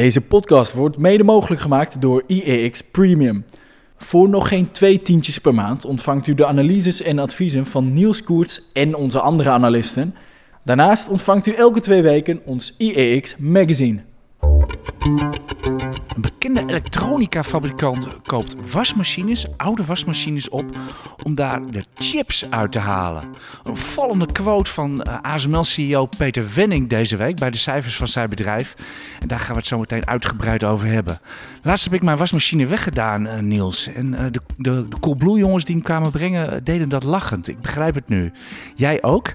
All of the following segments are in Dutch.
Deze podcast wordt mede mogelijk gemaakt door IEX Premium. Voor nog geen twee tientjes per maand ontvangt u de analyses en adviezen van Niels Koerts en onze andere analisten. Daarnaast ontvangt u elke twee weken ons IEX Magazine. Een bekende elektronica-fabrikant koopt wasmachines, oude wasmachines op, om daar de chips uit te halen. Een vallende quote van uh, ASML-CEO Peter Wenning deze week bij de cijfers van zijn bedrijf. En daar gaan we het zo meteen uitgebreid over hebben. Laatst heb ik mijn wasmachine weggedaan, uh, Niels. En uh, de, de, de Coolblue jongens die hem kwamen brengen, deden dat lachend. Ik begrijp het nu. Jij ook?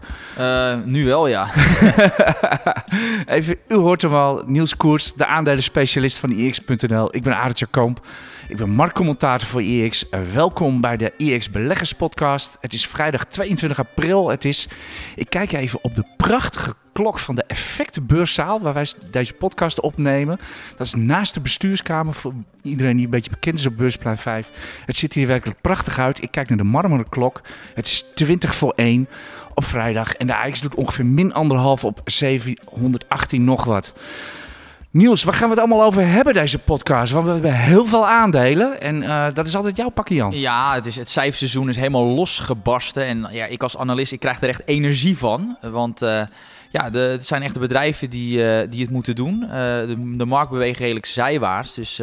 nu wel, ja. Even, u hoort hem al, Niels Koers, de aandelenspecialist van IX.nl. Ik ben Arendt Komp. Ik ben marktcommentator voor IX. welkom bij de IX Beleggers Podcast. Het is vrijdag 22 april. Het is, ik kijk even op de prachtige klok van de effectenbeurszaal, waar wij deze podcast opnemen. Dat is naast de bestuurskamer, voor iedereen die een beetje bekend is op Beursplein 5. Het ziet hier werkelijk prachtig uit. Ik kijk naar de marmeren klok. Het is 20 voor 1 op vrijdag. En de AX doet ongeveer min anderhalf op 718 nog wat. Niels, waar gaan we het allemaal over hebben deze podcast? Want we hebben heel veel aandelen en uh, dat is altijd jouw pakje, Jan. Ja, het, is, het cijferseizoen is helemaal losgebarsten. En ja, ik als analist, ik krijg er echt energie van. Want uh, ja, de, het zijn echt de bedrijven die, uh, die het moeten doen. de, de markt beweegt redelijk zijwaarts. Dus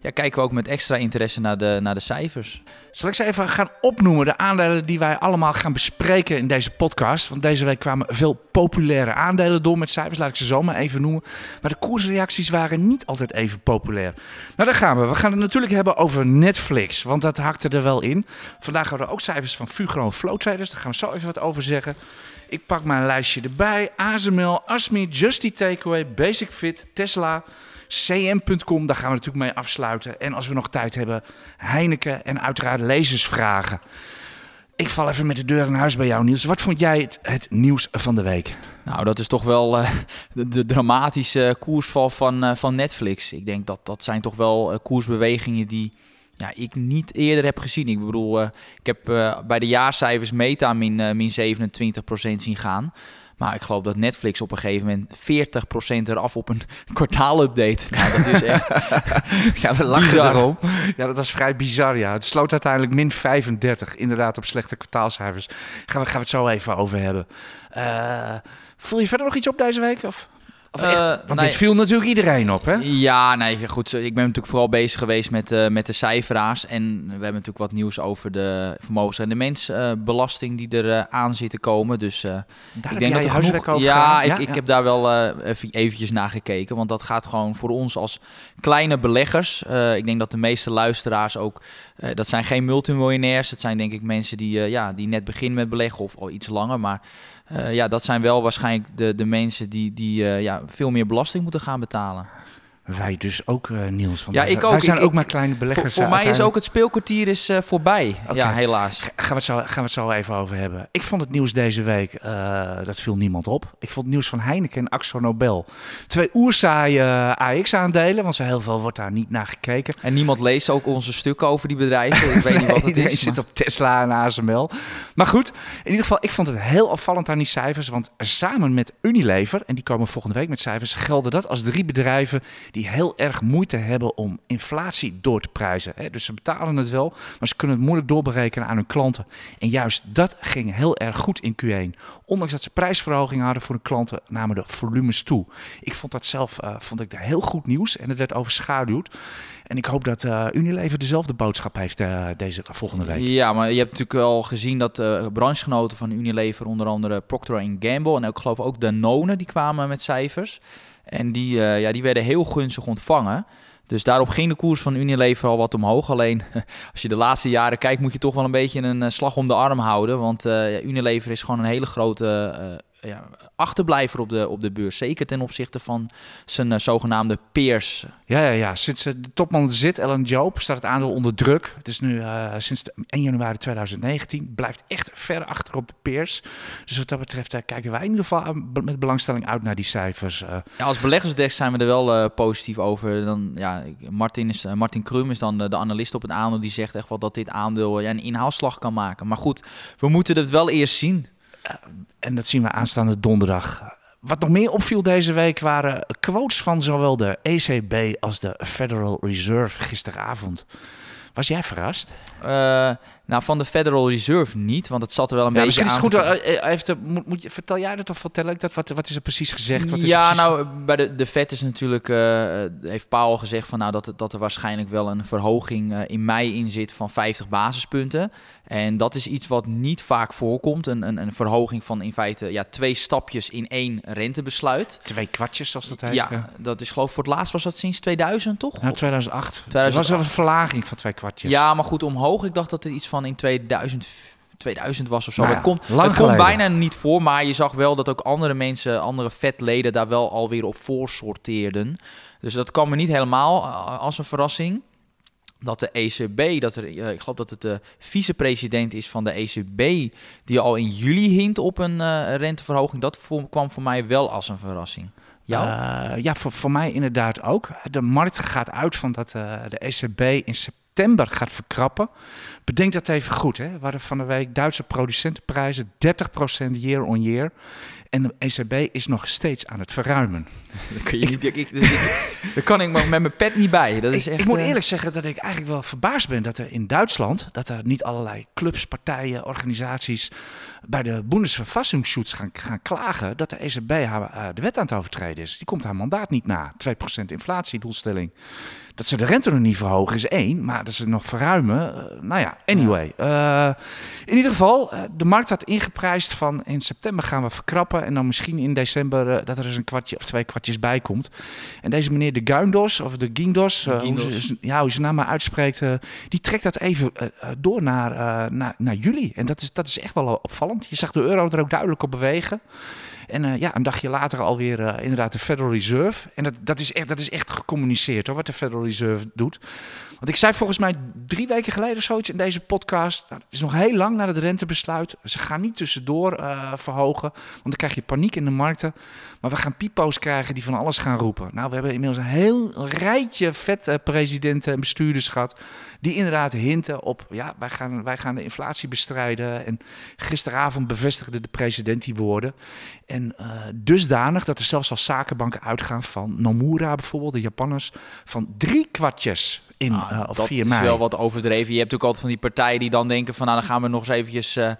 ja, kijken we ook met extra interesse naar de, naar de cijfers. Zal ik ze even gaan opnoemen, de aandelen die wij allemaal gaan bespreken in deze podcast? Want deze week kwamen veel populaire aandelen door met cijfers, laat ik ze zo maar even noemen. Maar de koersreacties waren niet altijd even populair. Nou, daar gaan we. We gaan het natuurlijk hebben over Netflix, want dat hakte er wel in. Vandaag hadden we ook cijfers van Fugro en daar gaan we zo even wat over zeggen. Ik pak mijn lijstje erbij. ASML, Asmi, Justy Takeaway, Basic Fit, Tesla... cm.com, daar gaan we natuurlijk mee afsluiten. En als we nog tijd hebben, Heineken en uiteraard lezersvragen. Ik val even met de deur in huis bij jou, Niels. Wat vond jij het, het nieuws van de week? Nou, dat is toch wel uh, de, dramatische koersval van, uh, van Netflix. Ik denk dat dat zijn toch wel uh, koersbewegingen die ja, ik niet eerder heb gezien. Ik bedoel, ik heb bij de jaarcijfers Meta min, min 27% zien gaan. Maar ik geloof dat Netflix op een gegeven moment 40% eraf op een kwartaalupdate. Nou, dat is echt. ja, we lachen erom. Ja, dat was vrij bizar. Ja, het sloot uiteindelijk min 35. Inderdaad, op slechte kwartaalcijfers. Gaan we, gaan we het zo even over hebben. Voel je verder nog iets op deze week? Of? Of echt? Uh, Want dit viel natuurlijk iedereen op, hè? Ja, nee, goed. Ik ben natuurlijk vooral bezig geweest met, uh, met de cijferaars. En we hebben natuurlijk wat nieuws over de vermogens- en de mensbelasting die er uh, aan zit te komen. Dus ik denk dat er genoeg... over ja, ik, ja, ik heb daar wel even eventjes naar gekeken. Want dat gaat gewoon voor ons als kleine beleggers. ik denk dat de meeste luisteraars ook... dat zijn geen multimiljonairs. Het zijn denk ik mensen die, ja, die net beginnen met beleggen of al iets langer. Maar uh, ja, dat zijn wel waarschijnlijk de, de mensen die, die ja, veel meer belasting moeten gaan betalen. Wij dus ook, uh, Niels. Want ja, ik ook. Wij zijn ik, ook maar kleine beleggers. Voor, voor mij is ook het speelkwartier is, uh, voorbij. Okay. Ja, helaas. Gaan we, het zo, gaan we het zo even over hebben. Ik vond het nieuws deze week, uh, dat viel niemand op. Ik vond het nieuws van Heineken en Axo Nobel. Twee oerzaaie AX-aandelen, want zo heel veel wordt daar niet naar gekeken. En niemand leest ook onze stukken over die bedrijven. Ik weet niet wat het iedereen is. zit maar... op Tesla en ASML. Maar goed, in ieder geval, ik vond het heel opvallend aan die cijfers. Want samen met Unilever, en die komen volgende week met cijfers, gelden dat als drie bedrijven die heel erg moeite hebben om inflatie door te prijzen. Dus ze betalen het wel, maar ze kunnen het moeilijk doorberekenen aan hun klanten. En juist dat ging heel erg goed in Q1. Ondanks dat ze prijsverhogingen hadden voor de klanten, namen de volumes toe. Ik vond dat zelf uh, vond ik heel goed nieuws en het werd overschaduwd. En ik hoop dat uh, Unilever dezelfde boodschap heeft uh, deze volgende week. Ja, maar je hebt natuurlijk wel gezien dat branchegenoten van Unilever, onder andere Procter Gamble en ook geloof ook Danone, die kwamen met cijfers. En die, uh, ja, die werden heel gunstig ontvangen. Dus daarop ging de koers van Unilever al wat omhoog. Alleen als je de laatste jaren kijkt, moet je toch wel een beetje een slag om de arm houden. Want uh, Unilever is gewoon een hele grote ja, achterblijver op de, op de beurs. Zeker ten opzichte van zijn uh, zogenaamde peers. Ja, ja, ja. Sinds uh, de topman zit, Ellen Joop, staat het aandeel onder druk. Het is nu uh, sinds 1 januari 2019. Blijft echt ver achter op de peers. Dus wat dat betreft kijken wij in ieder geval met belangstelling uit naar die cijfers. Ja, als beleggersdesk zijn we er wel positief over. Dan, ja, Martin, is, Martin Krum is dan de, de analist op het aandeel. Die zegt echt wel dat dit aandeel ja, een inhaalslag kan maken. Maar goed, we moeten het wel eerst zien. En dat zien we aanstaande donderdag. wat nog meer opviel deze week waren quotes van zowel de ECB als de Federal Reserve gisteravond. Was jij verrast? Uh, nou, van de Federal Reserve niet, want het zat er wel een ja, beetje misschien aan. is het goed, uh, even moet, moet je, vertel jij dat of vertel ik dat? Wat, wat is er precies gezegd? Wat is ja, precies... nou, bij de, de Fed is natuurlijk, uh, heeft Powell gezegd van, nou, dat, dat er waarschijnlijk wel een verhoging uh, in mei in zit van 50 basispunten. En dat is iets wat niet vaak voorkomt. Een, een, een verhoging van in feite ja, twee stapjes in één rentebesluit. Twee kwartjes, zoals dat heet. Ja, ja, dat is geloof ik voor het laatst was dat sinds 2000, toch? Nou, 2008. 2008. Er was wel een verlaging van twee kwartjes. Ja, maar goed, omhoog. Ik dacht dat het iets van in 2000, 2000 was of zo. Nou het ja, komt, lang het komt bijna niet voor, maar je zag wel dat ook andere mensen, andere vetleden daar wel alweer op voor sorteerden. Dus dat kwam me niet helemaal uh, als een verrassing. Dat de ECB, dat er, uh, ik geloof dat het de vicepresident is van de ECB, die al in juli hint op een uh, renteverhoging, dat voor, kwam voor mij wel als een verrassing. Ja, uh, ja voor, voor mij inderdaad ook. De markt gaat uit van dat uh, de ECB in september gaat verkrappen. Bedenk dat even goed. Hè. We hadden van de week Duitse producentenprijzen 30% year on year. En de ECB is nog steeds aan het verruimen. Daar je, ik, ik, ik, daar kan ik met mijn pet niet bij. Dat is ik, echt, ik moet uh... eerlijk zeggen dat ik eigenlijk wel verbaasd ben dat er in Duitsland... dat er niet allerlei clubs, partijen, organisaties... bij de Bundesverfassungsschutz gaan, gaan klagen... dat de ECB haar, uh, de wet aan het overtreden is. Die komt haar mandaat niet na. 2% inflatiedoelstelling. Dat ze de rente nog niet verhogen is één, maar dat ze nog verruimen. Uh, nou ja, anyway. Uh, in ieder geval, uh, de markt had ingeprijsd van in september gaan we verkrappen. En dan misschien in december uh, dat er eens een kwartje of twee kwartjes bij komt. En deze meneer de Guindos, of de Guindos, hoe, ze, ja, hoe ze naam maar uitspreekt, die trekt dat even door naar, naar, naar juli. En dat is, dat is echt wel opvallend. Je zag de euro er ook duidelijk op bewegen. En uh, ja, een dagje later alweer uh, inderdaad de Federal Reserve. En dat, dat, is echt, dat is echt gecommuniceerd hoor, wat de Federal Reserve doet. Want ik zei volgens mij drie weken geleden zoiets in deze podcast. Nou, het is nog heel lang na het rentebesluit. Ze gaan niet tussendoor uh, verhogen. Want dan krijg je paniek in de markten. Maar we gaan pipo's krijgen die van alles gaan roepen. Nou, we hebben inmiddels een heel rijtje vet presidenten en bestuurders gehad. Die inderdaad hinten op, ja, wij gaan, wij gaan de inflatie bestrijden. En gisteravond bevestigde de president die woorden. En uh, dusdanig dat er zelfs al zakenbanken uitgaan van Nomura bijvoorbeeld, de Japanners, van drie kwartjes in Ah, of dat 4 is wel wat overdreven. Je hebt ook altijd van die partijen die dan denken van... nou, dan gaan we nog eens eventjes... Uh,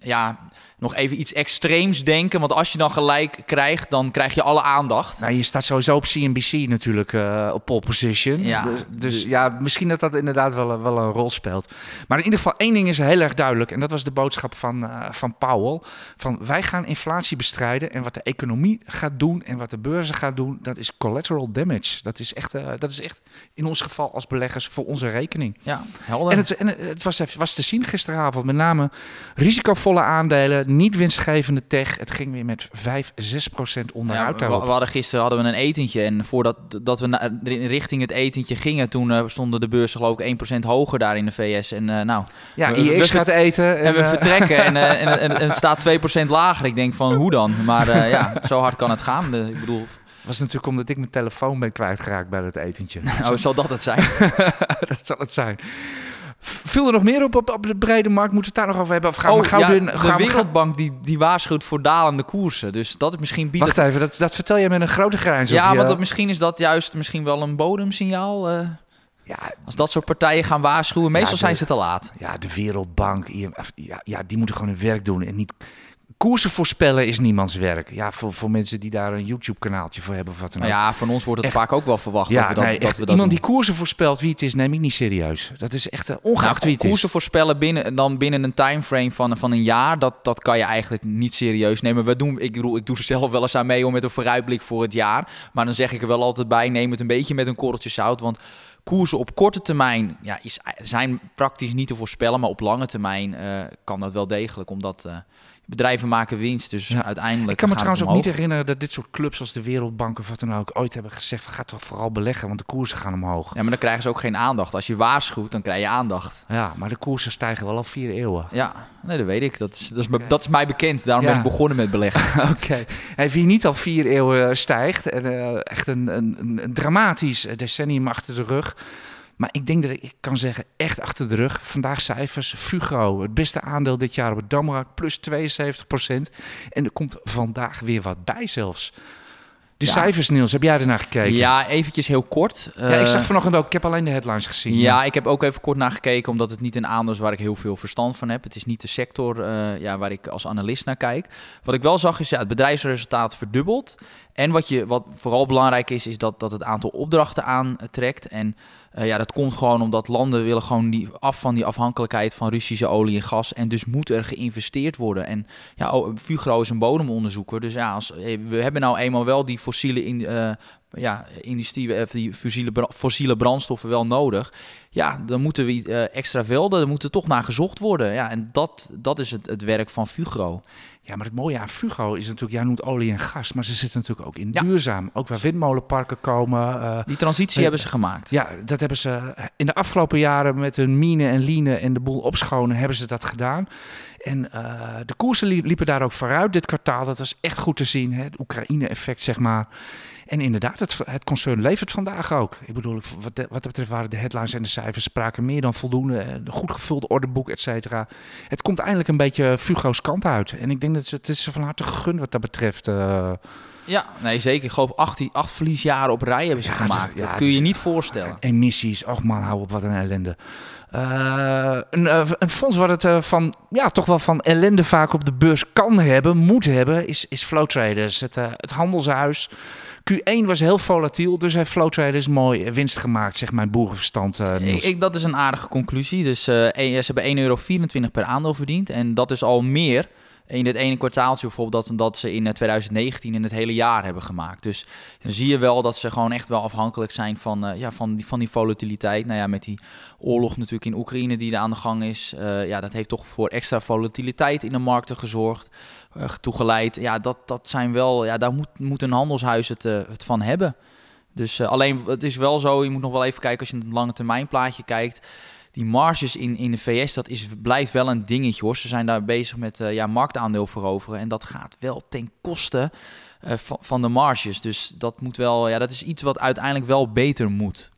ja, nog even iets extreems denken. Want als je dan gelijk krijgt, dan krijg je alle aandacht. Nou, je staat sowieso op CNBC natuurlijk uh, op pole position. Ja, dus, dus ja, misschien dat dat inderdaad wel, wel een rol speelt. Maar in ieder geval één ding is heel erg duidelijk. En dat was de boodschap van, uh, van Powell. Van wij gaan inflatie bestrijden. En wat de economie gaat doen en wat de beurzen gaat doen... dat is collateral damage. Dat is echt, uh, dat is echt in ons geval als beleggers voor onze rekening. Ja, helder. En het, en het was, was te zien gisteravond. Met name risicovolle aandelen, niet winstgevende tech. Het ging weer met 5, 6 procent onderuit. Ja, we, we, hadden gisteren hadden we een etentje. En voordat dat we na, richting het etentje gingen, toen uh, stonden de beurzen geloof ik 1% hoger daar in de VS. En uh, nou, ja, we, IX gaat eten. En, en we uh, vertrekken en, en, en, en, het staat 2% lager. Ik denk van hoe dan? Maar ja, zo hard kan het gaan. De, ik bedoel, was natuurlijk omdat ik mijn telefoon ben kwijtgeraakt bij dat etentje. Nou, zal dat het zijn? dat zal het zijn. Viel er nog meer op, op, op de brede markt? Moeten we het daar nog over hebben? Of gaan oh, we gauw ja, de gaan we Wereldbank die, die waarschuwt voor dalende koersen. Dus dat is misschien... Biedt Wacht even, dat, dat vertel je met een grote grijns Ja, op want dat, misschien is dat juist misschien wel een bodemsignaal. Uh, ja, als dat soort partijen gaan waarschuwen, meestal ja, de, zijn ze te laat. Ja, de Wereldbank, IMF, ja, ja, die moeten gewoon hun werk doen en niet koersen voorspellen is niemands werk. Ja, voor, voor mensen die daar een YouTube-kanaaltje voor hebben of wat dan ook. Nou ja, van ons wordt het echt, vaak ook wel verwacht ja, dat we dat, nee, dat, echt, we dat Iemand doen. die koersen voorspelt wie het is, neem ik niet serieus. Dat is echt ongeacht nou, wie het is. Koersen voorspellen binnen, dan binnen een timeframe van, van een jaar, dat, dat kan je eigenlijk niet serieus nemen. We doen, ik, bedoel, ik doe er zelf wel eens aan mee om met een vooruitblik voor het jaar. Maar dan zeg ik er wel altijd bij, neem het een beetje met een korreltje zout, want koersen op korte termijn ja, is, zijn praktisch niet te voorspellen, maar op lange termijn uh, kan dat wel degelijk, omdat uh, bedrijven maken winst, dus ja. uiteindelijk. Ik kan me trouwens ook niet herinneren dat dit soort clubs als de Wereldbank of wat dan ook ooit hebben gezegd: ga toch vooral beleggen, want de koersen gaan omhoog. Ja, maar dan krijgen ze ook geen aandacht. Als je waarschuwt, dan krijg je aandacht. Ja, maar de koersen stijgen wel al vier eeuwen. Ja, nee, dat weet ik. Dat is, dat is, okay. dat is mij bekend. Daarom ja. ben ik begonnen met beleggen. Oké. Okay. Hey, wie niet al vier eeuwen stijgt en uh, echt een, een, een, dramatisch decennium achter de rug. Maar ik denk dat ik kan zeggen, echt achter de rug. Vandaag cijfers. Fugro, het beste aandeel dit jaar op het Damrak, plus 72% En er komt vandaag weer wat bij zelfs. De Ja. cijfers, Niels, heb jij ernaar gekeken? Ja, eventjes heel kort. Ja, ik zag Eh, vanochtend ook, ik heb alleen de headlines gezien. Ja, ik heb ook even kort naar gekeken, omdat het niet een aandeel is waar ik heel veel verstand van heb. Het is niet de sector eh, ja, waar ik als analist naar kijk. Wat ik wel zag is, ja, het bedrijfsresultaat verdubbeld. En wat, je, wat vooral belangrijk is, is dat, dat het aantal opdrachten aantrekt. En eh, ja, dat komt gewoon omdat landen willen gewoon die, af van die afhankelijkheid van Russische olie en gas. En dus moet er geïnvesteerd worden. En ja, oh, Fugro is een bodemonderzoeker. Dus ja, als, eh, we hebben nou eenmaal wel die fossiele in, eh, ja, industrie, of die fossiele, fossiele brandstoffen wel nodig. Ja, dan moeten we eh, extra velden, er moet er toch naar gezocht worden. Ja, en dat, dat is het, het werk van Fugro. Ja, maar het mooie aan Fugro is natuurlijk, jij noemt olie en gas, maar ze zitten natuurlijk ook in Ja. duurzaam. Ook waar windmolenparken komen. eh, Die transitie hebben ze gemaakt. ja, dat hebben ze in de afgelopen jaren met hun mine en line en de boel opschonen, hebben ze dat gedaan. En eh, de koersen li- liepen daar ook vooruit dit kwartaal. Dat was echt goed te zien, hè? het Oekraïne-effect, zeg maar. En inderdaad, het, het concern levert vandaag ook. Ik bedoel, wat, dat betreft waren de headlines en de cijfers spraken meer dan voldoende. eh, Een goed gevulde orderboek, et cetera. Het komt eindelijk een beetje Fugo's kant uit. En ik denk dat ze, het is van harte gegund wat dat betreft. eh. Ja, nee zeker. Ik geloof acht, acht verliesjaren op rij hebben ze Ja, gemaakt. ja, dat kun je je niet voorstellen. emissies. Och man, hou op, wat een ellende. Eh, een, eh, een fonds wat het eh, van, ja, toch wel van ellende vaak op de beurs kan hebben, moet hebben, is, is Flow Traders. Het, het handelshuis. Q1 was heel volatiel, dus heeft Flow Traders mooi winst gemaakt, zegt mijn boerenverstand. Ik, ik- dat is een aardige conclusie. Dus een- ze hebben 1,24 euro per aandeel verdiend. En dat is al meer in het ene kwartaaltje bijvoorbeeld dat, ze in eh, 2019 in het hele jaar hebben gemaakt. Dus dan zie je wel dat ze gewoon echt wel afhankelijk zijn van, eh, ja, van, die, van die volatiliteit. Nou ja, met die oorlog natuurlijk in Oekraïne die er aan de gang is. eh, ja, dat heeft toch voor extra volatiliteit in de markten gezorgd. eh, toegeleid. Ja, dat, dat zijn wel, ja, daar moet, moet een handelshuis het, eh, het van hebben. Dus eh, alleen, het is wel zo, je moet nog wel even kijken als je een lange termijn plaatje kijkt. Die marges in, in de VS, dat is, blijft wel een dingetje hoor. Ze zijn daar bezig met eh, ja, marktaandeel veroveren. En dat gaat wel ten koste eh, van, van de marges. Dus dat moet wel, ja, dat is iets wat uiteindelijk wel beter moet.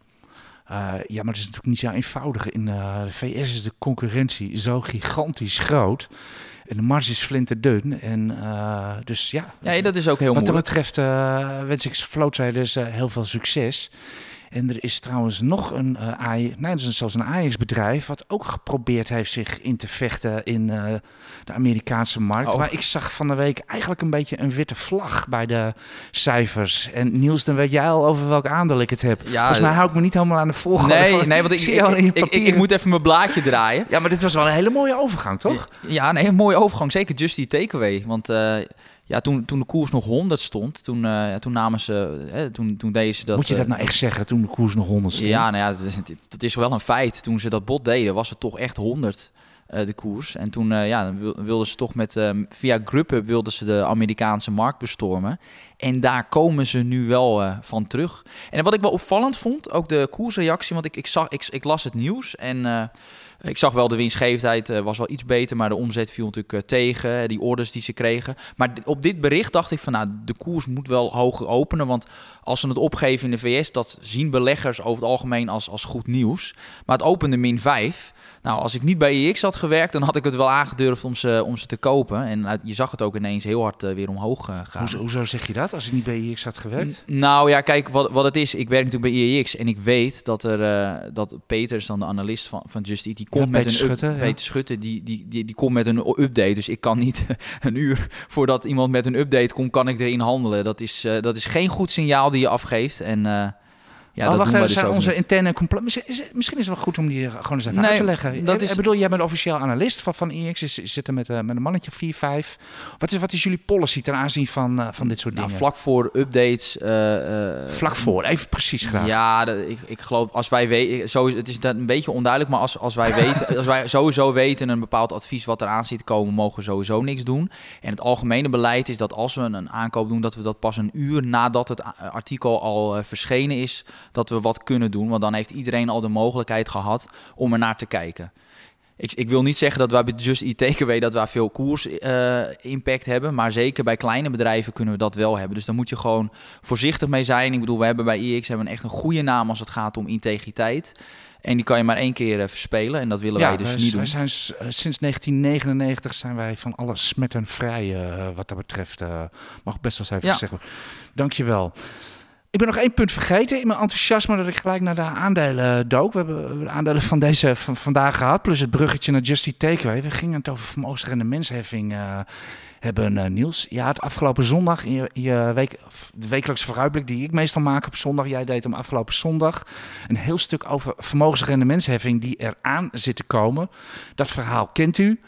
Eh, ja, maar het is natuurlijk niet zo eenvoudig. In de VS is de concurrentie zo gigantisch groot. En de marge is flinterdun. En eh, dus ja, Ja, dat is ook heel Wat dat betreft wens ik Traders eh, heel veel succes. En er is trouwens nog een eh AI, nee, is zelfs een AX-bedrijf... wat ook geprobeerd heeft zich in te vechten in eh, de Amerikaanse markt. Oh. Maar ik zag van de week eigenlijk een beetje een witte vlag bij de cijfers. En Niels, dan weet jij al over welk aandeel ik het heb. Ja, Volgens mij hou ik me niet helemaal aan de volgorde. Nee, van- nee, want ik, zie ik, ik, ik, ik papieren. moet even mijn blaadje draaien. Ja, maar dit was wel een hele mooie overgang, toch? Ja, nee, een mooie overgang. Zeker Just die Takeaway. Want eh, ja, toen, toen de koers nog 100 stond, toen, eh, toen namen ze, hè, toen, toen deden ze dat. Moet je dat eh, nou echt zeggen toen de koers nog 100 stond? Ja, nou ja, dat is, dat is wel een feit. Toen ze dat bot deden, was het toch echt 100 eh, de koers. En toen eh, ja, wilden ze toch met, ehm, via Grubhub wilden ze de Amerikaanse markt bestormen. En daar komen ze nu wel eh, van terug. En wat ik wel opvallend vond, ook de koersreactie, want ik, ik, zag, ik, ik las het nieuws en eh, ik zag wel de winstgevendheid eh, was wel iets beter, maar de omzet viel natuurlijk eh, tegen, die orders die ze kregen. Maar op dit bericht dacht ik van, nou, de koers moet wel hoger openen, want als ze het opgeven in de VS, dat zien beleggers over het algemeen als, als goed nieuws. Maar het opende min 5. Nou, als ik niet bij EX had gewerkt, dan had ik het wel aangedurfd om ze, om ze te kopen. En uit- je zag het ook ineens heel hard eh, weer omhoog eh, gaan. Hoezo, hoezo zeg je dat, als ik niet bij IX had gewerkt? N- Nou ja, kijk, wat, wat het is. Ik werk natuurlijk bij IEX en ik weet dat er eh, dat Peter is dan de analist van, van Just Eat, die komt met Peter een up- Schutte, ja. Peter Schutte, die, die, die, die komt met een update. Dus ik kan niet een uur voordat iemand met een update komt, kan ik erin handelen. Dat is, dat is geen goed signaal die je afgeeft. En ja, dat wacht even, dus zijn onze niet. interne Misschien is, het wel goed om die gewoon eens even Nee, uit te leggen. dat ik, is- ik bedoel, jij bent officieel analist van, van IX. Is zit er met, eh, met een mannetje 4, 5. Wat is, wat is jullie policy ten aanzien van, eh, van dit soort Nou, dingen? vlak voor updates. eh, eh, Vlak voor, even precies graag. Ja, dat- ik, ik geloof als wij weten, zo is, het is dat een beetje onduidelijk, maar als, als wij weten, als wij sowieso weten een bepaald advies wat eraan zit te komen, mogen we sowieso niks doen. En het algemene beleid is dat als we een aankoop doen, dat we dat pas een uur nadat het artikel al eh, verschenen is, dat we wat kunnen doen, want dan heeft iedereen al de mogelijkheid gehad om er naar te kijken. ik, ik wil niet zeggen dat wij bij Just Takeaway dat wij veel koers eh, impact hebben. Maar zeker bij kleine bedrijven kunnen we dat wel hebben. Dus daar moet je gewoon voorzichtig mee zijn. Ik bedoel, we hebben bij IX hebben echt een goede naam als het gaat om integriteit. En die kan je maar één keer uh, verspelen. En dat willen wij dus wij, niet doen. Wij zijn uh, sinds 1999 zijn wij van alle smetten vrij uh, wat dat betreft. mag best wel eens even Ja. worden. Dankjewel. Ik ben nog één punt vergeten in mijn enthousiasme dat ik gelijk naar de aandelen dook. We hebben de aandelen van deze van vandaag gehad, plus het bruggetje naar Just Eat Takeaway. We gingen het over vermogensrendementsheffing uh, hebben, uh, Niels. Ja, het afgelopen zondag, in je, je week, de wekelijkse vooruitblik die ik meestal maak op zondag. Jij deed hem afgelopen zondag. Een heel stuk over vermogensrendementsheffing die eraan zit te komen. Dat verhaal kent u.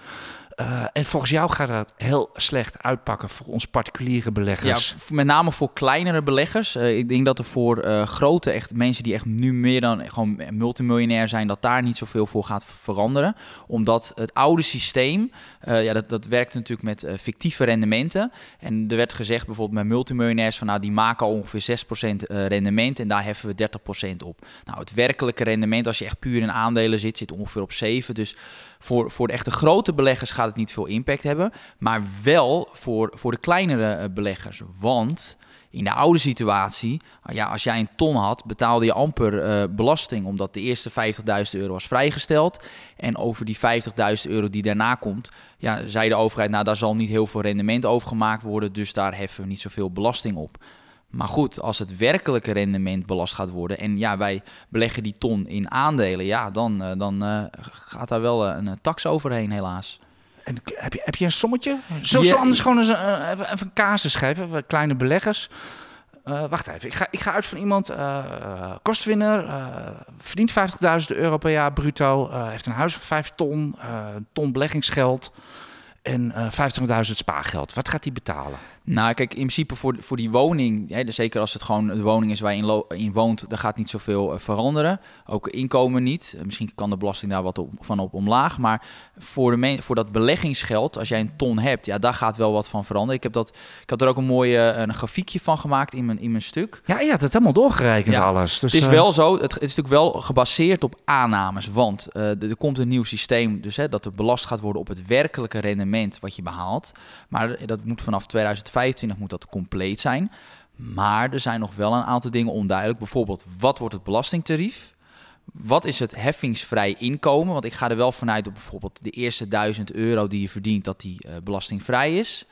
Uh, en volgens jou gaat dat heel slecht uitpakken voor ons particuliere beleggers. Ja, met name voor kleinere beleggers. Uh, ik denk dat er voor uh, grote echt mensen die echt nu meer dan gewoon multimiljonair zijn, dat daar niet zoveel voor gaat veranderen. Omdat het oude systeem, ja, dat, dat werkt natuurlijk met fictieve rendementen. En er werd gezegd bijvoorbeeld met multimiljonairs van nou die maken al ongeveer 6% rendement en daar heffen we 30% op. Nou, het werkelijke rendement als je echt puur in aandelen zit, zit ongeveer op 7. Dus voor, voor de echte grote beleggers gaat het niet veel impact hebben. Maar wel voor, voor de kleinere beleggers. Want in de oude situatie, ja, als jij een ton had, betaalde je amper uh, belasting. Omdat de eerste 50.000 euro was vrijgesteld. En over die 50.000 euro die daarna komt, ja, zei de overheid, nou daar zal niet heel veel rendement over gemaakt worden. Dus daar heffen we niet zoveel belasting op. Maar goed, als het werkelijke rendement belast gaat worden en ja, wij beleggen die ton in aandelen, ja, dan, uh, dan uh, gaat daar wel uh, een tax overheen, helaas. En heb je, heb je een sommetje? Zo, zo anders gewoon eens, uh, even, even een casus geven, we kleine beleggers. Uh, wacht even, ik ga, ik ga uit van iemand, kostwinner, verdient 50.000 euro per jaar bruto, heeft een huis van 5 ton, ton beleggingsgeld en uh, 50.000 spaargeld. Wat gaat hij betalen? Nou, kijk, in principe voor, voor die woning, hè, dus zeker als het gewoon de woning is waar je in, in woont, daar gaat niet zoveel uh, veranderen. Ook inkomen niet. Uh, misschien kan de belasting daar wat op, van op omlaag. Maar voor, de voor dat beleggingsgeld, als jij een ton hebt, ja, daar gaat wel wat van veranderen. Ik, heb dat, ik had er ook een mooie een grafiekje van gemaakt in mijn, in mijn stuk. Ja, je had het helemaal doorgerekend ja, alles. Dus, het is wel zo, het, het, is natuurlijk wel gebaseerd op aannames. Want er, komt een nieuw systeem, dus hè, dat er belast gaat worden op het werkelijke rendement wat je behaalt. Maar dat moet vanaf 2025 moet dat compleet zijn. Maar er zijn nog wel een aantal dingen onduidelijk. Bijvoorbeeld, wat wordt het belastingtarief? Wat is het heffingsvrij inkomen? Want ik ga er wel vanuit dat bijvoorbeeld de eerste 1000 euro die je verdient, dat die uh, belastingvrij is.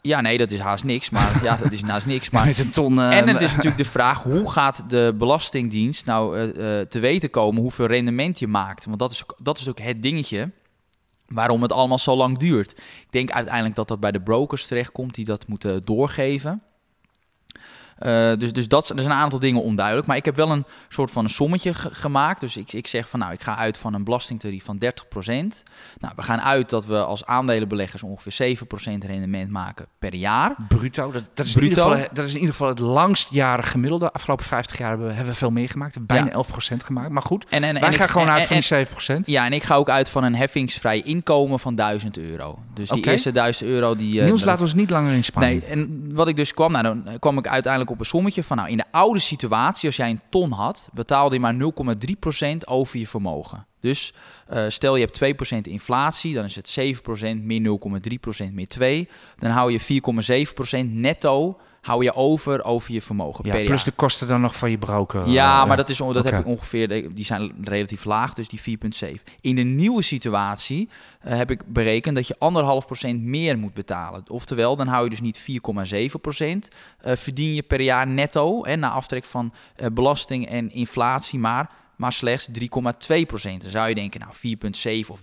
Ja, nee, dat is haast niks. Maar ja, dat is naast niks. Maar... Een ton, uh, en het is natuurlijk de vraag, hoe gaat de Belastingdienst nou uh, te weten komen hoeveel rendement je maakt? Want dat is, dat is ook het dingetje waarom het allemaal zo lang duurt. Ik denk uiteindelijk dat dat bij de brokers terechtkomt die dat moeten doorgeven. Uh, dus dus dat, er zijn een aantal dingen onduidelijk. Maar ik heb wel een soort van een sommetje gemaakt. Dus ik, ik zeg van nou, ik ga uit van een belastingtarief van 30%. Nou, we gaan uit dat we als aandelenbeleggers ongeveer 7% rendement maken per jaar. Bruto, dat, dat, is, Bruto. In ieder geval, dat is in ieder geval het langstjarig gemiddelde. De afgelopen 50 jaar hebben we, hebben we veel bijna ja. 11% gemaakt. Maar goed, en, en, wij en gaan ik, gewoon en, uit van die 7%. Ja, en ik ga ook uit van een heffingsvrij inkomen van 1000 euro. Dus die okay. eerste 1000 euro die... Uh, Niels, laat ons niet langer in Spanje. Nee, en wat ik dus kwam, nou, dan kwam ik uiteindelijk op een sommetje van... nou in de oude situatie, als jij een ton had, betaalde je maar 0,3% over je vermogen. Dus uh, stel je hebt 2% inflatie, dan is het 7% meer 0,3% meer 2. Dan hou je 4,7% netto hou je over over je vermogen ja, plus de kosten dan nog van je broker. Ja, uh, maar dat, is, dat okay. heb ik ongeveer, die zijn relatief laag, dus die 4,7. In de nieuwe situatie uh, heb ik berekend dat je anderhalf procent meer moet betalen. Oftewel, dan hou je dus niet 4,7 procent uh, verdien je per jaar netto, hè, na aftrek van uh, belasting en inflatie, maar, maar slechts 3,2 procent. Dan zou je denken, nou 4,7 of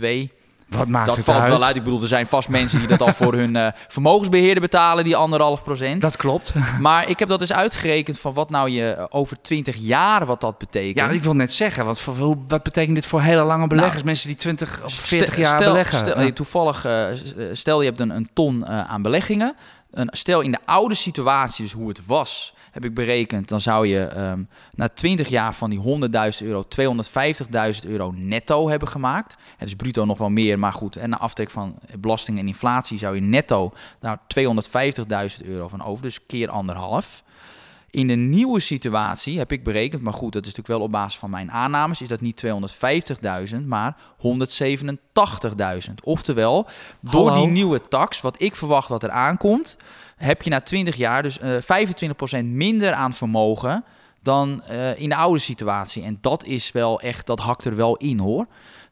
3,2... Wat maakt dat het valt uit? wel uit. Ik bedoel, er zijn vast mensen die dat al voor hun uh, vermogensbeheerder betalen, die anderhalf procent. Dat klopt. Maar ik heb dat dus uitgerekend van wat nou je uh, over 20 jaar wat dat betekent. Ja, ik wil net zeggen, wat, voor, wat betekent dit voor hele lange beleggers? Nou, mensen die 20 of 40 stel, jaar stel, beleggen. Stel, ja. Toevallig, uh, stel je hebt een, een ton uh, aan beleggingen. Een, stel in de oude situatie, dus hoe het was, heb ik berekend, dan zou je um, na 20 jaar van die 100.000 euro 250.000 euro netto hebben gemaakt. Het is bruto nog wel meer, maar goed. En na aftrek van belasting en inflatie zou je netto daar 250.000 euro van over, dus keer anderhalf. In de nieuwe situatie heb ik berekend, maar goed, dat is natuurlijk wel op basis van mijn aannames, is dat niet 250.000, maar 187.000. Oftewel, door Hallo? die nieuwe tax, wat ik verwacht dat er aankomt, heb je na 20 jaar dus eh 25% minder aan vermogen dan eh, in de oude situatie. En dat is wel echt, dat hakt er wel in hoor.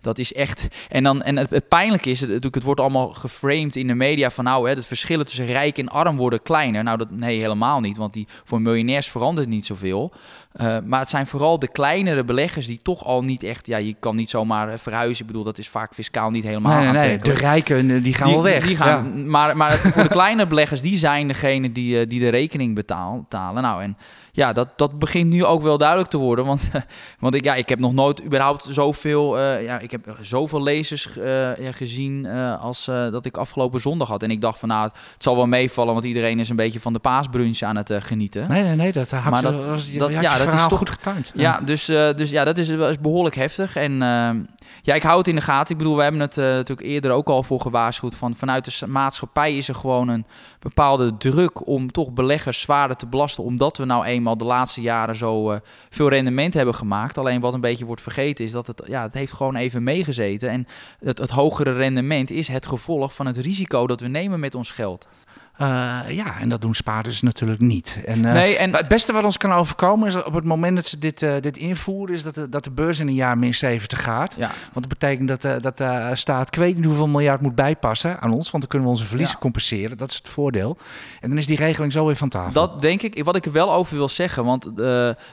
Dat is echt. En, dan, en het, het pijnlijke is, het, natuurlijk, het wordt allemaal geframed in de media van nou, hè, het verschillen tussen rijk en arm worden kleiner. Nou, dat, nee, helemaal niet. Want die, voor miljonairs verandert niet zoveel. Eh, maar het zijn vooral de kleinere beleggers die toch al niet echt. Ja, je kan niet zomaar eh, verhuizen. Ik bedoel, dat is vaak fiscaal niet helemaal Nee, nee, nee. De rijken eh, die gaan wel weg. Die gaan, Maar, maar voor de kleine beleggers, die zijn degene die, die de rekening betaal- betalen. Nou, en ja, dat, dat begint nu ook wel duidelijk te worden. Want, want ik, ja, ik heb nog nooit überhaupt zoveel, eh, ja, ik heb zoveel lezers eh, ja, gezien eh, als dat ik afgelopen zondag had. En ik dacht van, nou, het zal wel meevallen, want iedereen is een beetje van de paasbrunch aan het genieten. Nee, nee, nee. Dat, Maar dat- je ja, dat is toch- goed getimed. Ja, dus, eh, dus ja, dat is, eens behoorlijk heftig. En ehm, ja, ik hou het in de gaten. Ik bedoel, we hebben het eh, natuurlijk eerder ook al voor gewaarschuwd. Van, vanuit de maatschappij is er gewoon een bepaalde druk om toch beleggers zwaarder te belasten. Omdat we nou eenmaal de laatste jaren zo eh, veel rendement hebben gemaakt. Alleen wat een beetje wordt vergeten is dat het, ja, het heeft gewoon even meegezeten. En het, het hogere rendement is het gevolg van het risico dat we nemen met ons geld. Eh, ja, en dat doen spaarders natuurlijk niet. En, eh, nee, en het beste wat ons kan overkomen is op het moment dat ze dit, eh, dit invoeren, is dat de, dat de beurs in een jaar min 70 gaat. ja, Want dat betekent dat, dat de staat, ik weet niet hoeveel miljard moet bijpassen aan ons, want dan kunnen we onze verliezen Ja. compenseren. Dat is het voordeel. En dan is die regeling zo weer van tafel. Dat denk ik. Wat ik er wel over wil zeggen, want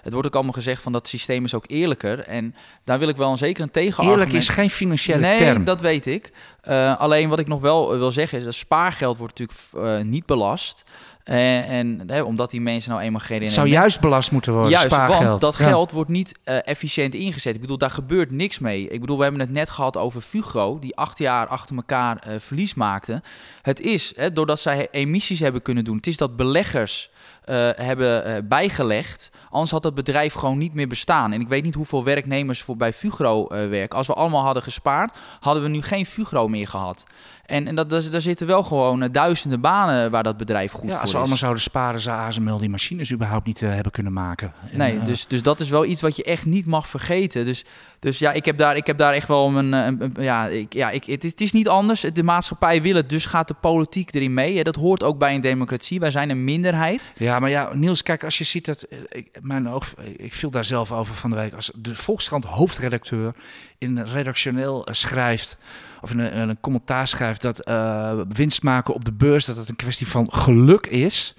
het wordt ook allemaal gezegd van dat systeem is ook eerlijker. En daar wil ik wel een zeker een tegenargument... Eerlijk is geen financiële nee, term. dat weet ik. Eh, alleen wat ik nog wel eh, wil zeggen is dat spaargeld wordt natuurlijk eh, niet belast. En, en hè, omdat die mensen nou eenmaal geen het zou juist belast moeten worden, Juist, spaargeld. want dat Ja. geld wordt niet efficiënt ingezet. Ik bedoel, daar gebeurt niks mee. Ik bedoel, we hebben het net gehad over Fugro, die acht jaar achter elkaar verlies maakte. Het is, hè, doordat zij emissies hebben kunnen doen, het is dat beleggers eh, hebben eh, bijgelegd. Anders had dat bedrijf gewoon niet meer bestaan. En ik weet niet hoeveel werknemers voor bij Fugro eh, werken. Als we allemaal hadden gespaard, hadden we nu geen Fugro meer gehad. En, en dat, daar zitten wel gewoon eh, duizenden banen waar dat bedrijf goed Ja, voor als is. we allemaal zouden sparen, zou ASML die machines überhaupt niet eh, hebben kunnen maken. En, Nee, eh, dus, dus dat is wel iets wat je echt niet mag vergeten. Dus, dus ja, ik heb daar, ik heb daar echt wel een. een- een- ja, ik, ja ik, het, het is niet anders. De maatschappij wil het, dus gaat de politiek erin mee. Ja, dat hoort ook bij een democratie. Wij zijn een minderheid. Ja, maar ja, Niels, kijk, als je ziet dat. Ik, mijn oog, ik viel daar zelf over van de week. Als de Volkskrant hoofdredacteur in redactioneel eh, schrijft. of in een, in een commentaar schrijft. dat eh, winst maken op de beurs. dat het een kwestie van geluk is.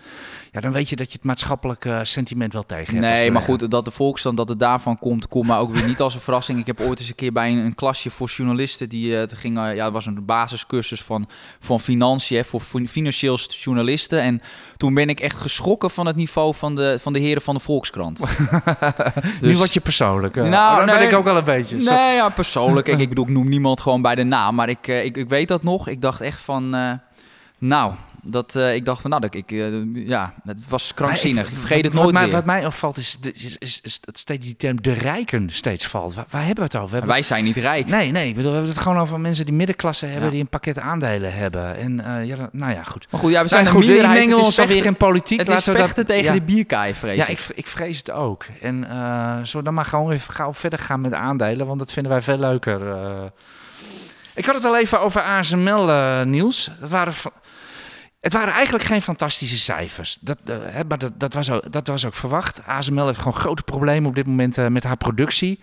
Ja, dan weet je dat je het maatschappelijk eh, sentiment wel tegen hebt. Nee, maar goed, dat de Volksstand dat het daarvan komt, komt maar ook weer niet als een verrassing. Ik heb ooit eens een keer bij een, een klasje voor journalisten die eh, het ging, ja, het was een basiscursus van, van financiën hè, voor fin- financieel journalisten. En toen ben ik echt geschrokken van het niveau van de, van de heren van de Volkskrant. nu Dus- word je persoonlijk. eh. Nou, Oh, dan ben ik ook wel een beetje. Zo- Nee, ja, persoonlijk. Ik, ik bedoel, ik noem niemand gewoon bij de naam. Maar ik, ik, ik weet dat nog. Ik dacht echt van... nou, dat, eh, ik dacht van... Nou, dat ik, eh, ja, het was krankzinnig. Ik, vergeet het wat nooit mij, weer. Wat mij opvalt is, is, is, is dat steeds die term de rijken steeds valt. Waar, waar hebben we het over? We hebben Wij zijn niet rijk. Nee, nee, ik bedoel, we hebben het gewoon over mensen die middenklasse hebben, Ja. die een pakket aandelen hebben. En eh, ja, nou ja, goed. Maar goed, ja, we zijn Nou, goed, minderheid. mengen ons alweer in politiek. Het is Laten we dat- tegen ja. de bierkaai, vrees Ja, ik. ik, vrees het ook. En zullen we dan maar gewoon even gauw verder gaan met de aandelen, want dat vinden wij veel leuker. Ik had het al even over ASML, Niels. Dat waren, het waren eigenlijk geen fantastische cijfers. Dat, eh, maar dat, dat, was ook, dat was ook verwacht. ASML heeft gewoon grote problemen op dit moment eh, met haar productie.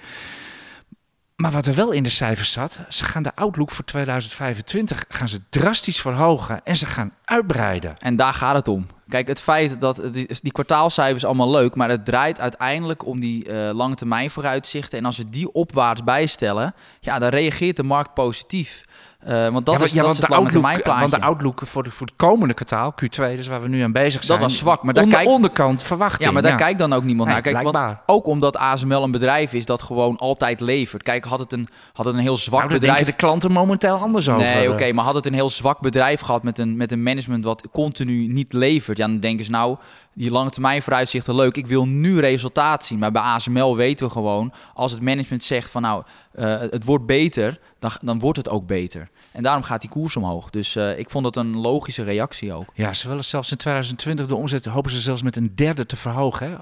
Maar wat er wel in de cijfers zat, ze gaan de outlook voor 2025 gaan ze drastisch verhogen en ze gaan uitbreiden. En daar gaat het om. Kijk, het feit dat die, kwartaalcijfers allemaal leuk, maar het draait uiteindelijk om die eh, lange termijn vooruitzichten. En als we die opwaarts bijstellen, ja, dan reageert de markt positief. Eh, want dat ja, is, ja, dat want, de outlook, want de outlook voor, de, voor het komende kwartaal, Q2, dus waar we nu aan bezig zijn. was zwak, maar daar onder, onderkant verwachting. Ja, maar daar kijkt dan ook niemand Nee, naar. Kijk, want ook omdat ASML een bedrijf is dat gewoon altijd levert. Kijk, had het een, had het een heel zwak Nou, bedrijf... de klanten momenteel anders over. Nee, oké, maar had het een heel zwak bedrijf gehad met een, met een management wat continu niet levert, ja, dan denken ze nou, die lange termijn vooruitzichten leuk. Ik wil nu resultaat zien. Maar bij ASML weten we gewoon, als het management zegt van nou, eh, het wordt beter, dan, dan wordt het ook beter. En daarom gaat die koers omhoog. Dus eh, ik vond dat een logische reactie ook. Ja, ze willen zelfs in 2020 de omzet, hopen ze zelfs met een derde te verhogen, hè,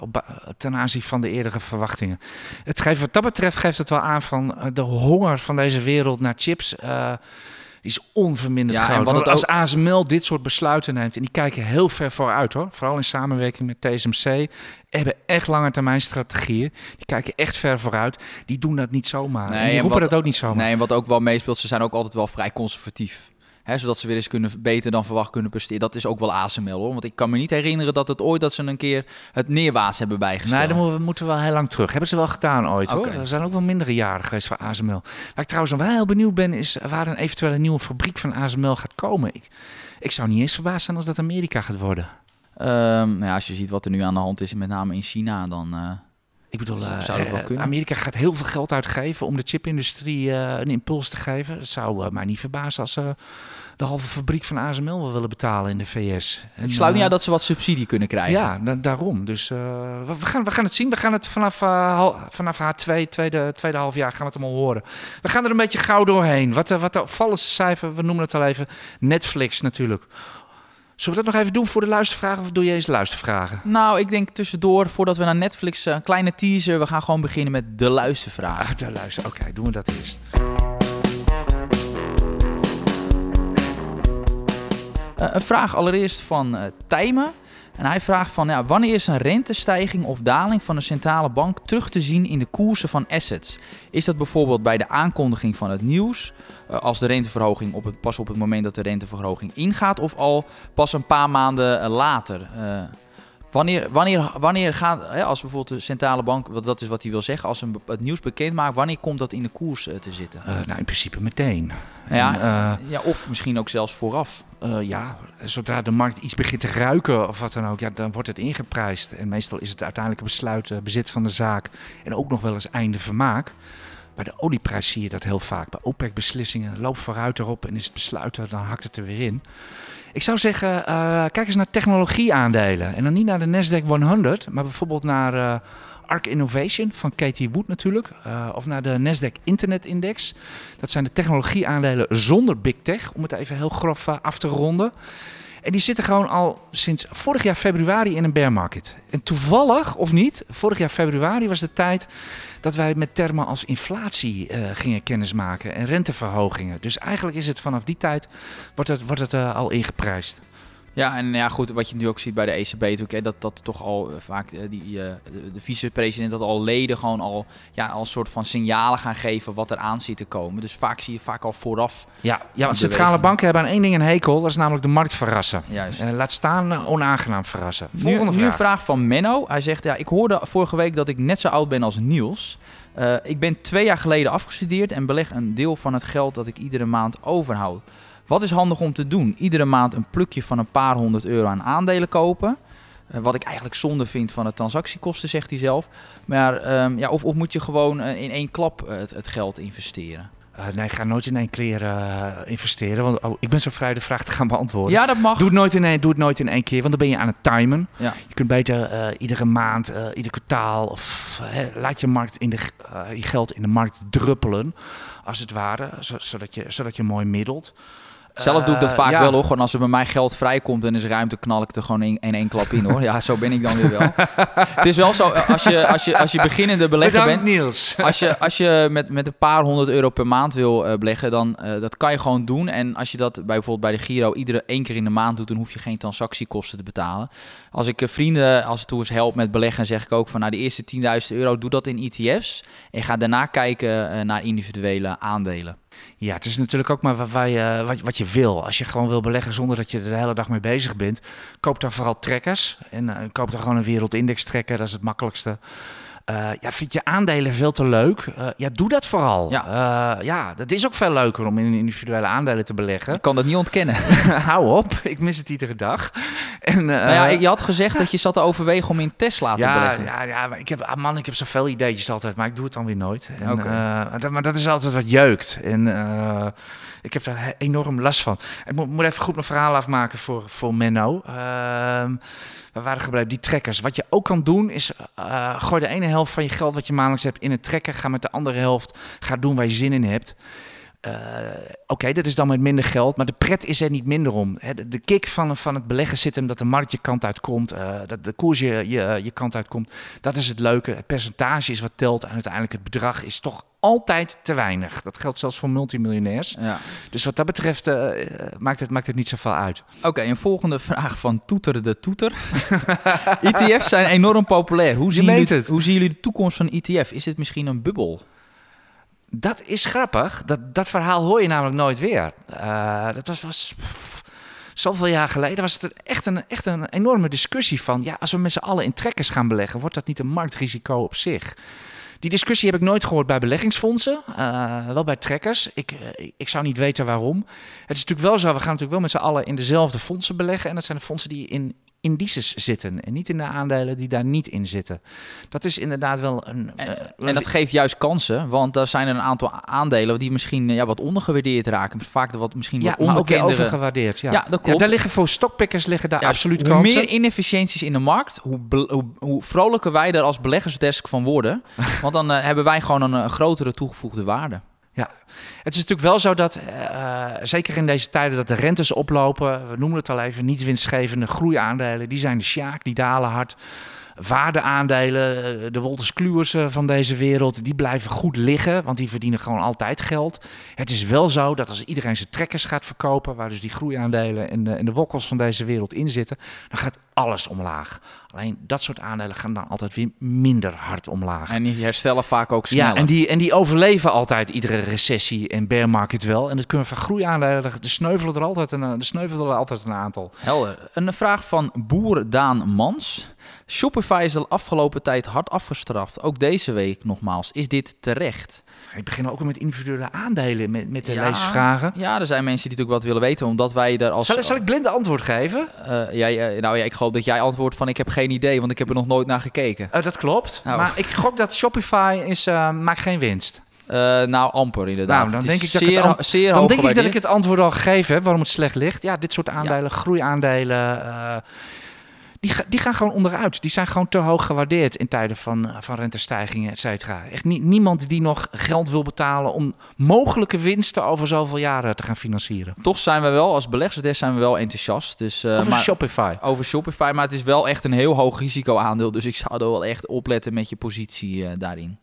ten aanzien van de eerdere verwachtingen. Het geeft, wat dat betreft geeft het wel aan van eh, de honger van deze wereld naar chips. Is onverminderd Ja, en groot. wat Want als ASML dit soort besluiten neemt, en die kijken heel ver vooruit hoor, vooral in samenwerking met TSMC, hebben echt lange termijn strategieën. Die kijken echt ver vooruit. Die doen dat niet zomaar. Nee, en die en roepen wat- dat ook niet zomaar. Nee, en wat ook wel meespeelt, ze zijn ook altijd wel vrij conservatief. Hè, zodat ze weer eens kunnen, beter dan verwacht kunnen presteren. Dat is ook wel ASML hoor. Want ik kan me niet herinneren dat het ooit dat ze een keer het neerwaarts hebben bijgesteld. Nee, dan moeten we, moeten we wel heel lang terug. Hebben ze wel gedaan ooit hoor. Oké. Er zijn ook wel mindere jaren geweest voor ASML. Waar ik trouwens wel heel benieuwd ben, is waar een eventuele nieuwe fabriek van ASML gaat komen. Ik, ik zou niet eens verbaasd zijn als dat Amerika gaat worden. Nou ja, als je ziet wat er nu aan de hand is, met name in China, dan... eh, Ik bedoel, eh, eh? Amerika gaat heel veel geld uitgeven om de chipindustrie eh, een impuls te geven. Het zou eh, mij niet verbazen als ze de halve fabriek van ASML wel willen betalen in de VS. Ik sluit niet uit dat ze wat subsidie kunnen krijgen. Ja, da- daarom. Dus we, gaan, we gaan het zien. We gaan het vanaf, vanaf H2, tweede, tweede half jaar, gaan we het allemaal horen. We gaan er een beetje gauw doorheen. Wat, wat de opvallendste cijfer, we noemen het al even, Netflix natuurlijk. Zullen we dat nog even doen voor de luistervragen of doe je eens luistervragen? Nou, ik denk tussendoor, voordat we naar Netflix, eh, een kleine teaser. We gaan gewoon beginnen met de luistervraag. Ah, de luister. Oké, doen we dat eerst. Eh, een vraag allereerst van eh Tijmen. En hij vraagt van, ja, wanneer is een rentestijging of daling van een centrale bank terug te zien in de koersen van assets? Is dat bijvoorbeeld bij de aankondiging van het nieuws, eh, als de renteverhoging op het, pas op het moment dat de renteverhoging ingaat, of al pas een paar maanden eh, later? Eh, wanneer, wanneer, wanneer gaat, hè, als bijvoorbeeld de centrale bank, want dat is wat hij wil zeggen, als een, het nieuws bekend maakt, wanneer komt dat in de koers eh, te zitten? Eh, nou, in principe meteen. Ja, En, eh, ja, of misschien ook zelfs vooraf. Ja, zodra de markt iets begint te ruiken of wat dan ook, ja, dan wordt het ingeprijsd. En meestal is het uiteindelijke besluit bezit van de zaak en ook nog wel eens einde vermaak. Bij de olieprijs zie je dat heel vaak. Bij OPEC-beslissingen loop vooruit erop en is het besluiten, dan hakt het er weer in. Ik zou zeggen, eh, kijk eens naar technologieaandelen. En dan niet naar de Nasdaq 100, maar bijvoorbeeld naar eh, Arc Innovation van Katie Wood natuurlijk. eh, of naar de Nasdaq Internet Index. Dat zijn de technologieaandelen zonder big tech, om het even heel grof af te ronden. En die zitten gewoon al sinds vorig jaar februari in een bear market. En toevallig, of niet, vorig jaar februari was de tijd dat wij met termen als inflatie eh, gingen kennismaken en renteverhogingen. Dus eigenlijk is het vanaf die tijd, wordt het, wordt het eh, al ingeprijsd. Ja, en ja, goed, wat je nu ook ziet bij de ECB, natuurlijk, hè, dat dat toch al eh, vaak eh, die, eh, de, de vicepresident, dat al leden gewoon al, ja, al een soort van signalen gaan geven wat er aan zit te komen. Dus vaak zie je vaak al vooraf. Ja, ja want centrale banken hebben aan één ding een hekel, dat is namelijk de markt verrassen. Juist. Eh, laat staan onaangenaam verrassen. Nu, Volgende nu vraag. een vraag van Menno. Hij zegt, ja, ik hoorde vorige week dat ik net zo oud ben als Niels. Ik ben twee jaar geleden afgestudeerd en beleg een deel van het geld dat ik iedere maand overhoud. Wat is handig om te doen? Iedere maand een plukje van een paar honderd euro aan aandelen kopen. Eh, wat ik eigenlijk zonde vind van de transactiekosten, zegt hij zelf. Maar ehm, ja, of, of moet je gewoon eh, in één klap eh, het, het geld investeren? Nee, ga nooit in één keer investeren. Want oh, ik ben zo vrij de vraag te gaan beantwoorden. Ja, dat mag. Doe het, nooit in één, doe het nooit in één keer, want dan ben je aan het timen. Ja. Je kunt beter iedere maand, ieder kwartaal, of hè, laat je, markt in de, je geld in de markt druppelen, als het ware, zo- zodat, je, zodat je mooi middelt. Zelf doe ik dat Eh, vaak ja. wel hoor. Gewoon als er bij mij geld vrijkomt en is ruimte, knal ik er gewoon in, in één klap in hoor. Ja, zo ben ik dan weer wel. het is wel zo, eh, als je, als je, als je beginnende belegger bent, Niels. als je, als je met, met een paar honderd euro per maand wil eh, beleggen, dan dat kan je gewoon doen. En als je dat bij, bijvoorbeeld bij de Giro iedere één keer in de maand doet, dan hoef je geen transactiekosten te betalen. Als ik vrienden als het toe eens help met beleggen, zeg ik ook van nou, de eerste 10.000 euro, doe dat in ETF's. En ga daarna kijken naar individuele aandelen. Ja, het is natuurlijk ook maar waar je, wat, wat je wil. Als je gewoon wil beleggen zonder dat je er de hele dag mee bezig bent, koop dan vooral trekkers. En eh, koop dan gewoon een wereldindex trekker, dat is het makkelijkste. Eh, ja, vind je aandelen veel te leuk? Eh, ja, doe dat vooral. Ja. Ja. ja, dat is ook veel leuker om in individuele aandelen te beleggen. Ik kan dat niet ontkennen. Hou op, ik mis het iedere dag. En, eh, nou ja, je had gezegd dat je zat te overwegen om in Tesla te ja, beleggen. ja, ja, maar ik heb, ah man, ik heb zoveel ideetjes altijd, maar ik doe het dan weer nooit. En, eh, dat- maar dat is altijd wat jeukt. En eh, ik heb daar enorm last van. Ik moet, moet even goed mijn verhaal afmaken voor, voor Menno. Ehm, we waren gebleven, die trekkers. Wat je ook kan doen is, eh, gooi de ene helft van je geld wat je maandelijks hebt in een trekker. Ga met de andere helft, ga doen waar je zin in hebt. Eh, Oké, dat is dan met minder geld, maar de pret is er niet minder om. De, kick van, van het beleggen zit hem dat de markt je kant uitkomt, eh dat de koers je, je, je kant uitkomt. Dat is het leuke. Het percentage is wat telt en uiteindelijk het bedrag is toch altijd te weinig. Dat geldt zelfs voor multimiljonairs. Ja. Dus wat dat betreft eh, eh, maakt, het, maakt het niet zoveel uit. Oké, een volgende vraag van Toeter de Toeter. ETF's zijn enorm populair. Hoe zien, jullie, hoe zien jullie de toekomst van ETF? Is dit misschien een bubbel? Dat is grappig. Dat, dat verhaal hoor je namelijk nooit weer. Eh, dat was, was zoveel jaar geleden. Was het echt een, echt een enorme discussie van... ja, als we met z'n allen in trekkers gaan beleggen... wordt dat niet een marktrisico op zich? Die discussie heb ik nooit gehoord bij beleggingsfondsen. eh, wel bij trekkers. Ik, eh, ik zou niet weten waarom. Het is natuurlijk wel zo... we gaan natuurlijk wel met z'n allen in dezelfde fondsen beleggen. En dat zijn de fondsen die in indices zitten. En niet in de aandelen die daar niet in zitten. Dat is inderdaad wel een... En, eh, en dat geeft juist kansen, want er zijn er een aantal aandelen die misschien eh, ja, wat ondergewaardeerd raken. Vaak wat misschien Ja, wat maar ook weer onbekendere. overgewaardeerd. Ja. Ja, dat klopt. daar liggen voor stockpickers liggen daar Ja, absoluut hoe kansen. meer inefficiënties in de markt, hoe, hoe, hoe vrolijker wij er als beleggersdesk van worden. Want dan eh, hebben wij gewoon een, grotere toegevoegde waarde. Het is natuurlijk wel zo dat, eh, eh, zeker in deze tijden, dat de rentes oplopen. We noemen het al even, niet winstgevende groeiaandelen. Die zijn de sjaak, die dalen hard. Waardeaandelen, eh, de Wolters Kluwers eh, van deze wereld, die blijven goed liggen, want die verdienen gewoon altijd geld. Het is wel zo dat als iedereen zijn trekkers gaat verkopen, waar dus die groeiaandelen en de, en de wokkels van deze wereld in zitten, dan gaat alles omlaag. Alleen dat soort aandelen gaan dan altijd weer minder hard omlaag. En die herstellen vaak ook sneller. Ja, en die, en die overleven altijd iedere recessie en bear market wel. En dat kunnen van groeiaandelen, de sneuvelen er altijd een, de sneuvelen er altijd een aantal. Helder. Een vraag van boer Daan Mans. Shopify is de afgelopen tijd hard afgestraft. Ook deze week nogmaals. Is dit terecht? Ik begin ook met individuele aandelen, met, met de Ja. lezersvragen. Ja, er zijn mensen die natuurlijk wat willen weten, omdat wij er als... Zal, zal ik blinde antwoord geven? Eh, ja, nou ja, ik geloof dat jij antwoordt van ik heb geen idee, want ik heb er nog nooit naar gekeken. Eh, dat klopt. Nou. Maar ik gok dat Shopify is, eh, maakt geen winst. Eh, nou, amper inderdaad. Nou, dan denk ik dat ik het zeer Dan denk ik dat ik het antwoord al gegeven heb waarom het slecht ligt. Ja, dit soort aandelen, groeiaandelen, eh, die, die gaan gewoon onderuit. Die zijn gewoon te hoog gewaardeerd in tijden van, van rentestijgingen, et cetera. Echt nie- niemand die nog geld wil betalen om mogelijke winsten over zoveel jaren te gaan financieren. Toch zijn we wel, als beleggersdesk zijn we wel enthousiast. Dus, eh, maar, Shopify. over Shopify, maar het is wel echt een heel hoog risicoaandeel. Dus ik zou er wel echt opletten met je positie eh, daarin.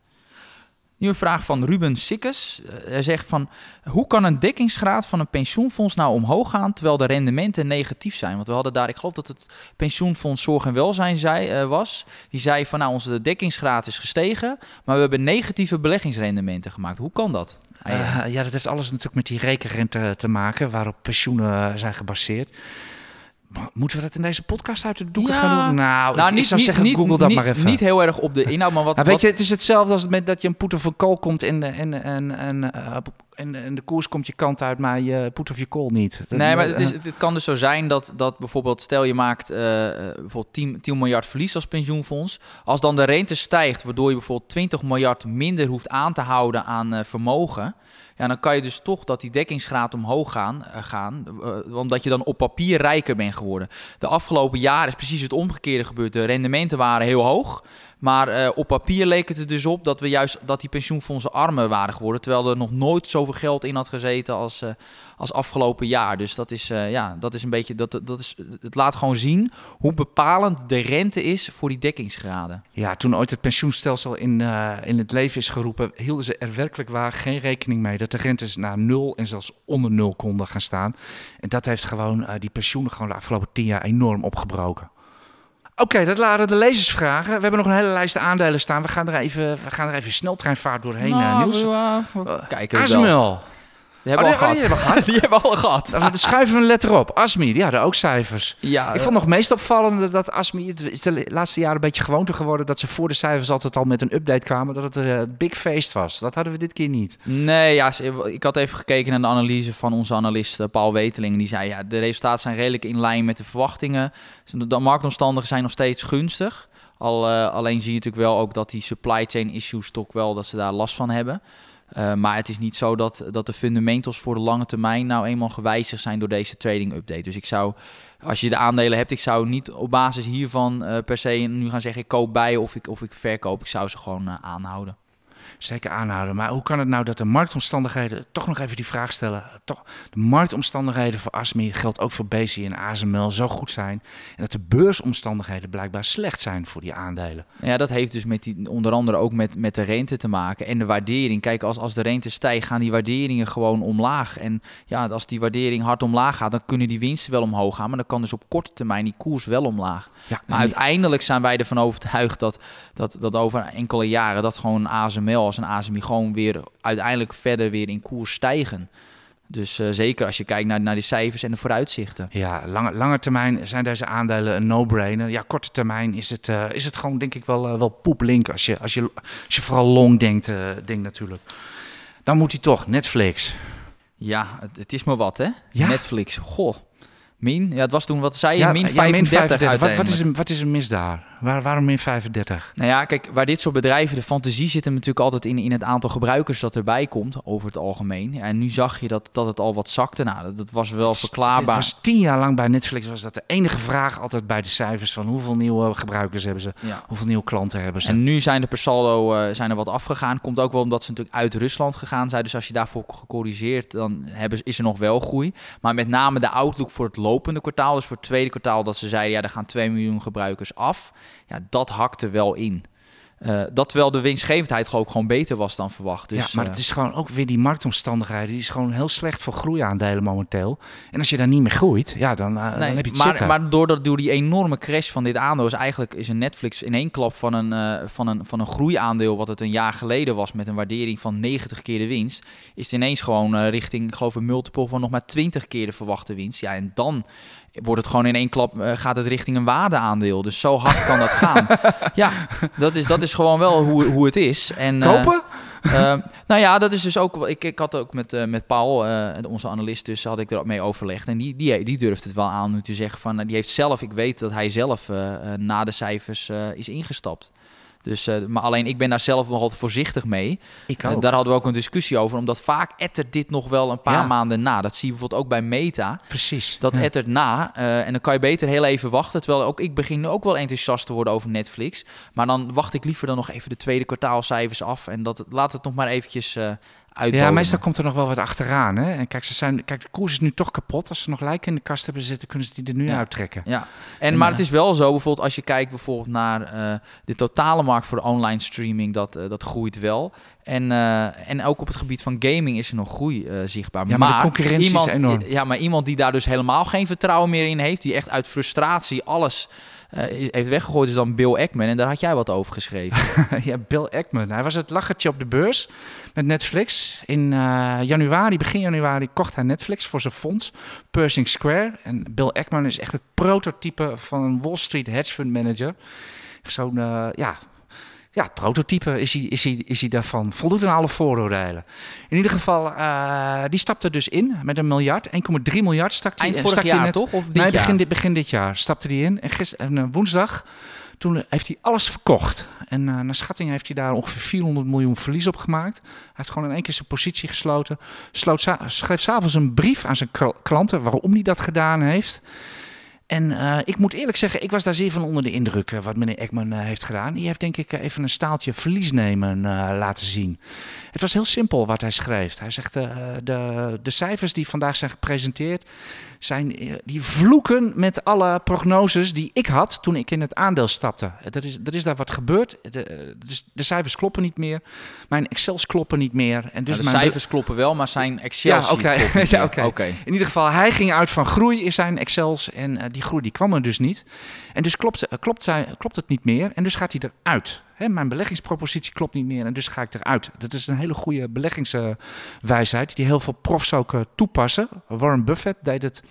Nu een vraag van Ruben Sikkes. Eh, hij zegt van, hoe kan een dekkingsgraad van een pensioenfonds nou omhoog gaan... terwijl de rendementen negatief zijn? Want we hadden daar, ik geloof dat het pensioenfonds Zorg en Welzijn zei, eh, was. Die zei van, nou, onze dekkingsgraad is gestegen... maar we hebben negatieve beleggingsrendementen gemaakt. Hoe kan dat? Eh, ja, dat heeft alles natuurlijk met die rekenrente te maken, waarop pensioenen zijn gebaseerd. Moeten we dat in deze podcast uit de doeken Ja. gaan doen? Nou, nou, ik, ik zou zeggen, niet, google dat niet, maar even. Niet heel erg op de inhoud, maar wat... Nou, weet wat- je, het is hetzelfde als met dat je een poet of een kool komt en, en, en, en, en, en de koers komt je kant uit, maar je poet of je kool niet. Nee, maar het, is, het kan dus zo zijn dat, dat bijvoorbeeld, stel je maakt eh, bijvoorbeeld 10, 10 miljard verlies als pensioenfonds. Als dan de rente stijgt, waardoor je bijvoorbeeld 20 miljard minder hoeft aan te houden aan eh, vermogen. Ja, dan kan je dus toch dat die dekkingsgraad omhoog gaan, eh, gaan eh, omdat je dan op papier rijker bent geworden. De afgelopen jaren is precies het omgekeerde gebeurd. De rendementen waren heel hoog, maar eh, op papier leek het er dus op dat we juist dat die pensioenfondsen armer waren geworden, terwijl er nog nooit zoveel geld in had gezeten als, eh, als afgelopen jaar. Dus dat is, eh, ja, dat is een beetje, dat, dat is, het laat gewoon zien hoe bepalend de rente is voor die dekkingsgraden. Ja, toen ooit het pensioenstelsel in, in het leven is geroepen, hielden ze er werkelijk waar geen rekening mee dat de rentes naar nul en zelfs onder nul konden gaan staan. En dat heeft gewoon die pensioenen gewoon de afgelopen tien jaar enorm opgebroken. Oké, dat waren de lezersvragen. We hebben nog een hele lijst aandelen staan. We gaan er even, we gaan er even sneltreinvaart doorheen, eh, Niels. we, we Eh, kijken we wel. Hebben Oh, we al die- oh, gehad. die hebben we Die hebben we al gehad. Dan schuiven we een letter op. Asmi, die hadden ook cijfers. Ja, Ik vond nog meest opvallende dat Asmi... Het is de laatste jaren een beetje gewoonte geworden... dat ze voor de cijfers altijd al met een update kwamen... dat het een eh, big feest was. Dat hadden we dit keer niet. Nee, ja, ik had even gekeken naar de analyse van onze analist eh, Paul Weteling. Die zei, ja, de resultaten zijn redelijk in lijn met de verwachtingen. De marktomstandigheden zijn nog steeds gunstig. Al, eh, alleen zie je natuurlijk wel ook dat die supply chain issues toch wel, dat ze daar last van hebben. Eh, maar het is niet zo dat, dat de fundamentals voor de lange termijn nou eenmaal gewijzigd zijn door deze trading update. Dus ik zou, als je de aandelen hebt, ik zou niet op basis hiervan eh, per se nu gaan zeggen ik koop bij of ik, of ik verkoop. Ik zou ze gewoon eh, aanhouden. Zeker aanhouden. Maar hoe kan het nou dat de marktomstandigheden... toch nog even die vraag stellen. Toch, de marktomstandigheden voor Asmi... geldt ook voor BC en ASML zo goed zijn... en dat de beursomstandigheden blijkbaar slecht zijn voor die aandelen. Ja, dat heeft dus met die, onder andere ook met, met de rente te maken en de waardering. Kijk, als, als de rente stijgt, gaan die waarderingen gewoon omlaag. En ja, als die waardering hard omlaag gaat, dan kunnen die winsten wel omhoog gaan. Maar dan kan dus op korte termijn die koers wel omlaag. Ja, Maar uiteindelijk zijn wij ervan overtuigd dat, dat, dat over enkele jaren dat gewoon ASML een ASMI gewoon weer uiteindelijk verder weer in koers stijgen. Dus eh, zeker als je kijkt naar, naar de cijfers en de vooruitzichten. Ja, lange, lange termijn zijn deze aandelen een no-brainer. Ja, korte termijn is het, eh, is het gewoon denk ik wel, eh, wel poeplink als je, als, je, als je vooral long denkt, denkt natuurlijk. Dan moet hij toch, Netflix. Ja, het, het is maar wat hè. Ja? Netflix, goh. Min, ja, het was toen, wat zei je, Ja, min ja, 35, Wat, wat, uiteindelijk. is, er- wat is er mis daar? Waar, waarom min 35? Nou ja, kijk, waar dit soort bedrijven, de fantasie zit hem natuurlijk altijd in, in het aantal gebruikers dat erbij komt, over het algemeen. En nu zag je dat, dat het al wat zakte. Nou, dat, dat was wel Het verklaarbaar. was tien jaar lang bij Netflix was dat de enige vraag altijd bij de cijfers van hoeveel nieuwe gebruikers hebben ze, Ja. hoeveel nieuwe klanten hebben ze. En nu zijn de per saldo eh, zijn er wat afgegaan. Komt ook wel omdat ze natuurlijk uit Rusland gegaan zijn. Dus als je daarvoor gecorrigeerd, dan hebben, is er nog wel groei. Maar met name de outlook voor het lopende kwartaal, dus voor het tweede kwartaal, dat ze zeiden, ja, er gaan 2 miljoen gebruikers af. Ja, dat hakte wel in. Eh, dat terwijl de winstgevendheid geloof ik gewoon beter was dan verwacht. Dus, ja, maar eh, het is gewoon ook weer die marktomstandigheden. Die is gewoon heel slecht voor groeiaandelen momenteel. En als je daar niet meer groeit, ja, dan, eh, dan heb je het maar, zitten. maar door, dat, door die enorme crash van dit aandeel is eigenlijk is een Netflix in één klap van een, eh, van, een, van een groeiaandeel, wat het een jaar geleden was met een waardering van 90 keer de winst, is het ineens gewoon eh, richting, ik geloof een multiple van nog maar 20 keer de verwachte winst. Ja, en dan wordt het gewoon in één klap, eh, gaat het richting een waardeaandeel. Dus zo hard kan dat gaan. ja, dat is, dat is gewoon wel hoe, hoe het is. En, eh, Kopen? Ehm, nou ja, dat is dus ook. Ik, ik had ook met, eh, met Paul, eh, onze analist, dus had ik er mee overlegd. En die, die, die durft het wel aan om te zeggen van. eh, Die heeft zelf, ik weet dat hij zelf eh, eh, na de cijfers eh, is ingestapt. Dus, eh, maar alleen ik ben daar zelf nog altijd voorzichtig mee. Ik Eh, ook. daar hadden we ook een discussie over, omdat vaak ettert dit nog wel een paar Ja. maanden na. Dat zie je bijvoorbeeld ook bij Meta. Precies. Dat Ja. ettert na. eh, en dan kan je beter heel even wachten. Terwijl ook ik begin nu ook wel enthousiast te worden over Netflix. Maar dan wacht ik liever dan nog even de tweede kwartaalcijfers af. En dat, laat het nog maar eventjes eh. Ja, meestal komt er nog wel wat achteraan. Hè? En kijk, ze zijn, kijk, de koers is nu toch kapot. Als ze nog lijken in de kast hebben zitten, kunnen ze die er nu Ja. uittrekken. Ja, en, En, maar eh, het is wel zo, bijvoorbeeld als je kijkt bijvoorbeeld naar eh, de totale markt voor online streaming, dat, eh, dat groeit wel. En, eh, en ook op het gebied van gaming is er nog groei eh, zichtbaar. Ja, maar de concurrentie iemand, is enorm. Ja, maar iemand die daar dus helemaal geen vertrouwen meer in heeft, die echt uit frustratie alles eh, heeft weggegooid, is dan Bill Ackman. En daar had jij wat over geschreven. ja, Bill Ackman. Hij was het lachertje op de beurs met Netflix. In eh, januari, begin januari, kocht hij Netflix voor zijn fonds, Pershing Square. En Bill Ackman is echt het prototype van een Wall Street hedge fund manager. Zo'n, eh, ja... Ja, prototype is hij, is, hij, is hij daarvan. Voldoet aan alle vooroordelen. In ieder geval, eh, die stapte dus in met een miljard. 1,3 miljard stak hij Eind en vorig stak jaar toch? Of dit nee, begin dit, begin dit jaar stapte hij in. En, gister, en eh, woensdag, toen heeft hij alles verkocht. En eh, naar schatting heeft hij daar ongeveer 400 miljoen verlies op gemaakt. Hij heeft gewoon in één keer zijn positie gesloten. Sloot schreef s'avonds een brief aan zijn kl- klanten waarom hij dat gedaan heeft. En eh, ik moet eerlijk zeggen, ik was daar zeer van onder de indruk eh, wat meneer Ekman eh, heeft gedaan. Die heeft denk ik even een staaltje verlies nemen eh, laten zien. Het was heel simpel wat hij schreef. Hij zegt, de, de cijfers die vandaag zijn gepresenteerd, zijn, die vloeken met alle prognoses die ik had toen ik in het aandeel stapte. Er is, er is daar wat gebeurd. De, de cijfers kloppen niet meer. Mijn Excels kloppen niet meer. En dus Nou, de mijn cijfers kloppen wel, maar zijn Excel Ja, oké. Ja, in ieder geval, hij ging uit van groei in zijn Excels. En die groei die kwam er dus niet. En dus klopt, eh, klopt, klopt het niet meer en dus gaat hij eruit. Mijn beleggingspropositie klopt niet meer en dus ga ik eruit. Dat is een hele goede beleggingswijsheid die heel veel profs ook uh, toepassen. Warren Buffett deed het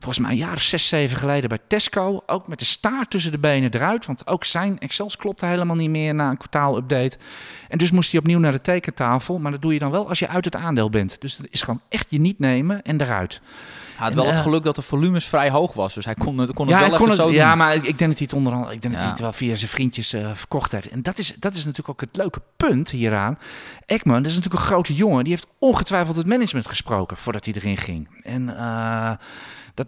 volgens mij een jaar of zes, zeven geleden bij Tesco. Ook met de staart tussen de benen eruit. Want ook zijn Excels klopte helemaal niet meer na een kwartaalupdate. En dus moest hij opnieuw naar de tekentafel. Maar dat doe je dan wel als je uit het aandeel bent. Dus dat is gewoon echt je niet nemen en eruit. Hij had wel het eh, geluk dat de volumes vrij hoog was. Dus hij kon het, kon het ja, wel kon zo doen. ja, maar ik ik denk dat hij het onder andere, ik denk dat hij het wel via zijn vriendjes eh, verkocht heeft. En dat is, dat is natuurlijk ook het leuke punt hieraan. Ekman, dat is natuurlijk een grote jongen. Die heeft ongetwijfeld het management gesproken voordat hij erin ging. En eh,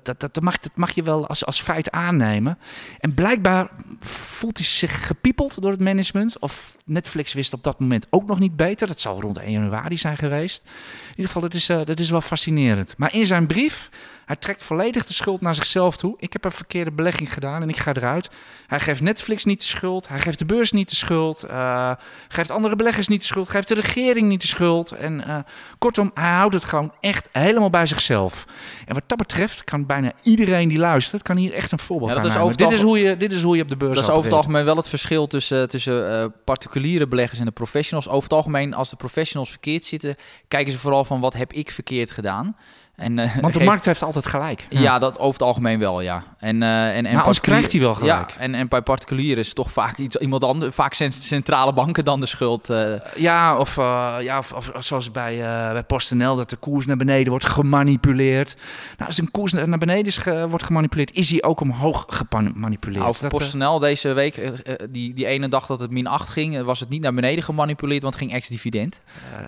dat, dat, dat, mag, mag je wel als, als feit aannemen. En blijkbaar voelt hij zich gepiepeld door het management. Of Netflix wist op dat moment ook nog niet beter. Dat zal rond 1 januari zijn geweest. In ieder geval, is, eh, dat is wel fascinerend. Maar in zijn brief, hij trekt volledig de schuld naar zichzelf toe. Ik heb een verkeerde belegging gedaan en ik ga eruit. Hij geeft Netflix niet de schuld. Hij geeft de beurs niet de schuld. eh, geeft andere beleggers niet de schuld. Geeft de regering niet de schuld. En eh, kortom, hij houdt het gewoon echt helemaal bij zichzelf. En wat dat betreft kan bijna iedereen die luistert, kan hier echt een voorbeeld Ja, dat aan is dit, is hoe je, dit is hoe je op de beurs Dat is over het algemeen wel het verschil tussen, tussen eh, particuliere beleggers en de professionals. Over het algemeen, als de professionals verkeerd zitten, kijken ze vooral van wat heb ik verkeerd gedaan. En, eh, Want de markt heeft altijd gelijk. Ja, dat over het algemeen wel, ja. En, eh, en, en Maar particulier- krijgt hij wel gelijk. Ja, en, en bij particulieren is het toch vaak iets, iemand anders, vaak cent- centrale banken dan de schuld. eh. Ja, of, ja, of, of zoals bij, bij PostNL, dat de koers naar beneden wordt gemanipuleerd. Nou, als een koers naar beneden is ge- wordt gemanipuleerd, is hij ook omhoog gemanipuleerd. Nou, over Dat, PostNL deze week, die, die ene dag dat het min 8 ging, was het niet naar beneden gemanipuleerd, want het ging ex-dividend.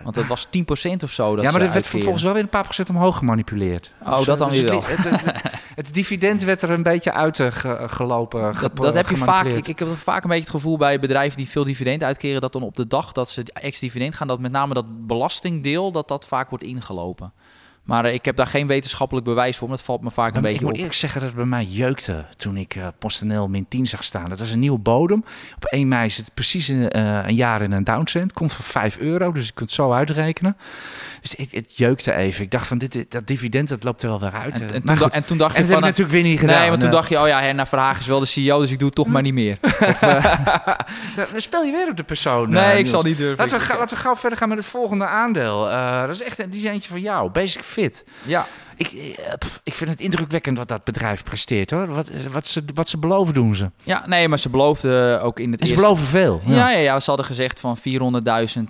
Want dat was 10% of zo. Dat ja, maar er werd vervolgens wel weer een paar procent omhoog gemanipuleerd. Oh, dat dan dus weer het, het, het, het dividend werd er een beetje uit ge- gelopen. Dat, heb je vaak. Ik, ik heb vaak een beetje het gevoel bij bedrijven die veel dividend uitkeren, dat dan op de dag dat ze ex-dividend gaan, dat met name dat belastingdeel, dat dat vaak wordt ingelopen. Maar eh, ik heb daar geen wetenschappelijk bewijs voor, maar dat valt me vaak een Maar ik beetje moet op. eerlijk zeggen dat het bij mij jeukte toen ik eh PostNL min 10 zag staan. Dat was een nieuwe bodem. Op 1 mei is het precies een, eh, een jaar in een downtrend. Komt voor 5 euro, dus je kunt het zo uitrekenen. Dus het, het jeukte even. Ik dacht van dit, dit- dat dividend dat loopt er wel weer uit. En, toen, goed. da- en toen dacht En je dat heb van... ik natuurlijk weer niet gedaan. nee, want toen dacht je, oh ja, Herna Verhagen is wel de CEO, dus ik doe het toch maar niet meer. dan speel je weer op de persoon. nee, ik zal niet durven. Laten we, ga- laten we gauw verder gaan met het volgende aandeel. Dat is echt een- die is eentje van jou, Basic Fit. Ja, Ik, eh, pff, ik vind het indrukwekkend wat dat bedrijf presteert hoor. Wat, wat, ze, wat ze beloven doen ze. ja, nee, maar ze beloofden ook in het En ze eerste... beloven veel. Ja, ja, ja, ze hadden gezegd van 400.000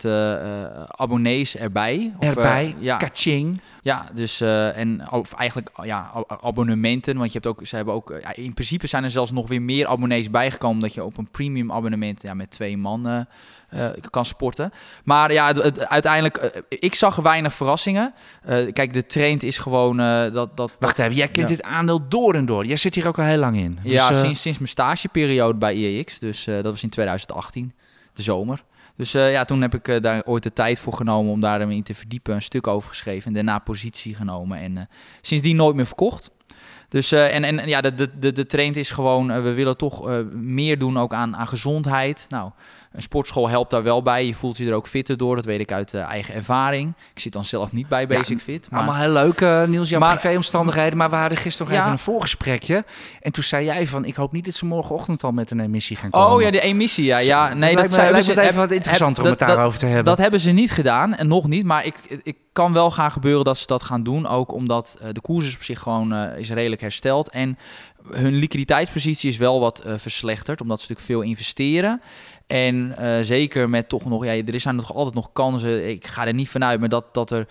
eh, eh, abonnees erbij. Of, eh, Erbij, ja, kaching. Ja, dus eh, en of eigenlijk ja, a- abonnementen, want je hebt ook, ze hebben ook, eh, ja, in principe zijn er zelfs nog weer meer abonnees bijgekomen dat je op een premium abonnement ja, met twee man eh, eh, kan sporten. Maar ja, het, het- uiteindelijk, eh, ik zag weinig verrassingen. Eh, kijk, de trend is gewoon eh, dat, dat. Wacht dat, even, jij kent ja. dit aandeel door en door. Jij zit hier ook al heel lang in. Ja, Dus, eh, sinds, sinds mijn stageperiode bij IEX, dus eh, dat was in 2018, de zomer. Dus ja, toen heb ik daar ooit de tijd voor genomen om daar in te verdiepen, een stuk over geschreven en daarna positie genomen. En sindsdien nooit meer verkocht. Dus en, en ja, de, de, de, de trend is gewoon, we willen toch meer doen ook aan, aan gezondheid. Nou, een sportschool helpt daar wel bij. Je voelt je er ook fitter door, dat weet ik uit eh, eigen ervaring. Ik zit dan zelf niet bij Basic Fit. Maar... Allemaal heel leuk, eh, Niels, jouw Maar- privéomstandigheden. Maar we hadden gisteren nog Ja. even een voorgesprekje. En toen zei jij van, ik hoop niet dat ze morgenochtend al met een emissie gaan komen. Oh ja, de emissie, ja. ja nee, lijkt dat me, me ze- het even wat interessanter om heb- het dat- daarover te hebben. Dat hebben ze niet gedaan en nog niet. Maar ik, ik kan wel gaan gebeuren dat ze dat gaan doen. Ook omdat eh, de koers is op zich gewoon is redelijk hersteld. En hun liquiditeitspositie is wel wat verslechterd. Omdat ze natuurlijk veel investeren. En eh, zeker met toch nog, ja, er zijn nog altijd nog kansen. Ik ga er niet vanuit, maar dat, dat er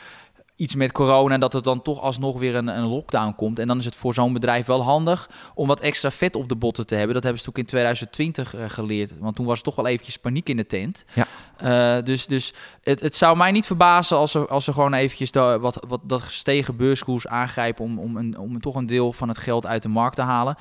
iets met corona, dat er dan toch alsnog weer een, een lockdown komt. En dan is het voor zo'n bedrijf wel handig om wat extra vet op de botten te hebben. Dat hebben ze ook in 2020 eh, geleerd. Want toen was er toch wel eventjes paniek in de tent. Ja. Eh, dus dus het, het zou mij niet verbazen als ze, als ze gewoon eventjes de, wat, wat, dat gestegen beurskoers aangrijpen om, om, een, om toch een deel van het geld uit de markt te halen.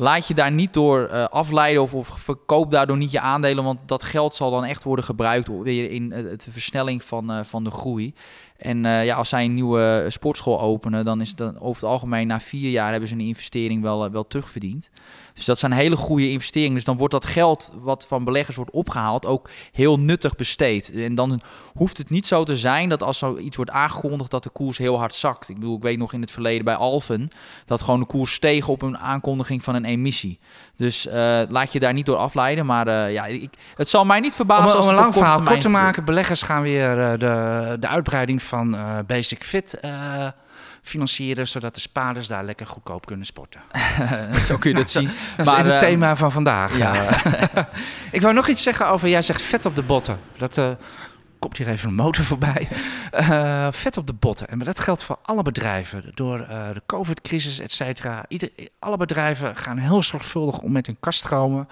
Laat je daar niet door eh, afleiden of, of verkoop daardoor niet je aandelen, want dat geld zal dan echt worden gebruikt weer in de versnelling van, van de groei. En ja, als zij een nieuwe sportschool openen, dan is het dan over het algemeen na vier jaar hebben ze een investering wel, wel terugverdiend. Dus dat zijn hele goede investeringen. Dus dan wordt dat geld wat van beleggers wordt opgehaald ook heel nuttig besteed. En dan hoeft het niet zo te zijn dat als zoiets wordt aangekondigd dat de koers heel hard zakt. Ik bedoel, ik weet nog in het verleden bij Alphen dat gewoon de koers steeg op een aankondiging van een emissie. Dus uh, laat je daar niet door afleiden. Maar uh, ja, ik, het zal mij niet verbazen om, als om een lang verhaal kort te maken. Beleggers gaan weer uh, de, de uitbreiding van Basic Fit financieren, zodat de spaarders daar lekker goedkoop kunnen sporten. Zo kun je dat zien. Dat maar, is het uh, thema van vandaag. Ja. ik wou nog iets zeggen over, jij zegt vet op de botten. Dat komt hier even een motor voorbij. Vet op de botten. En dat geldt voor alle bedrijven. Door de COVID-crisis, et cetera. Alle bedrijven gaan heel zorgvuldig om met hun kaststromen.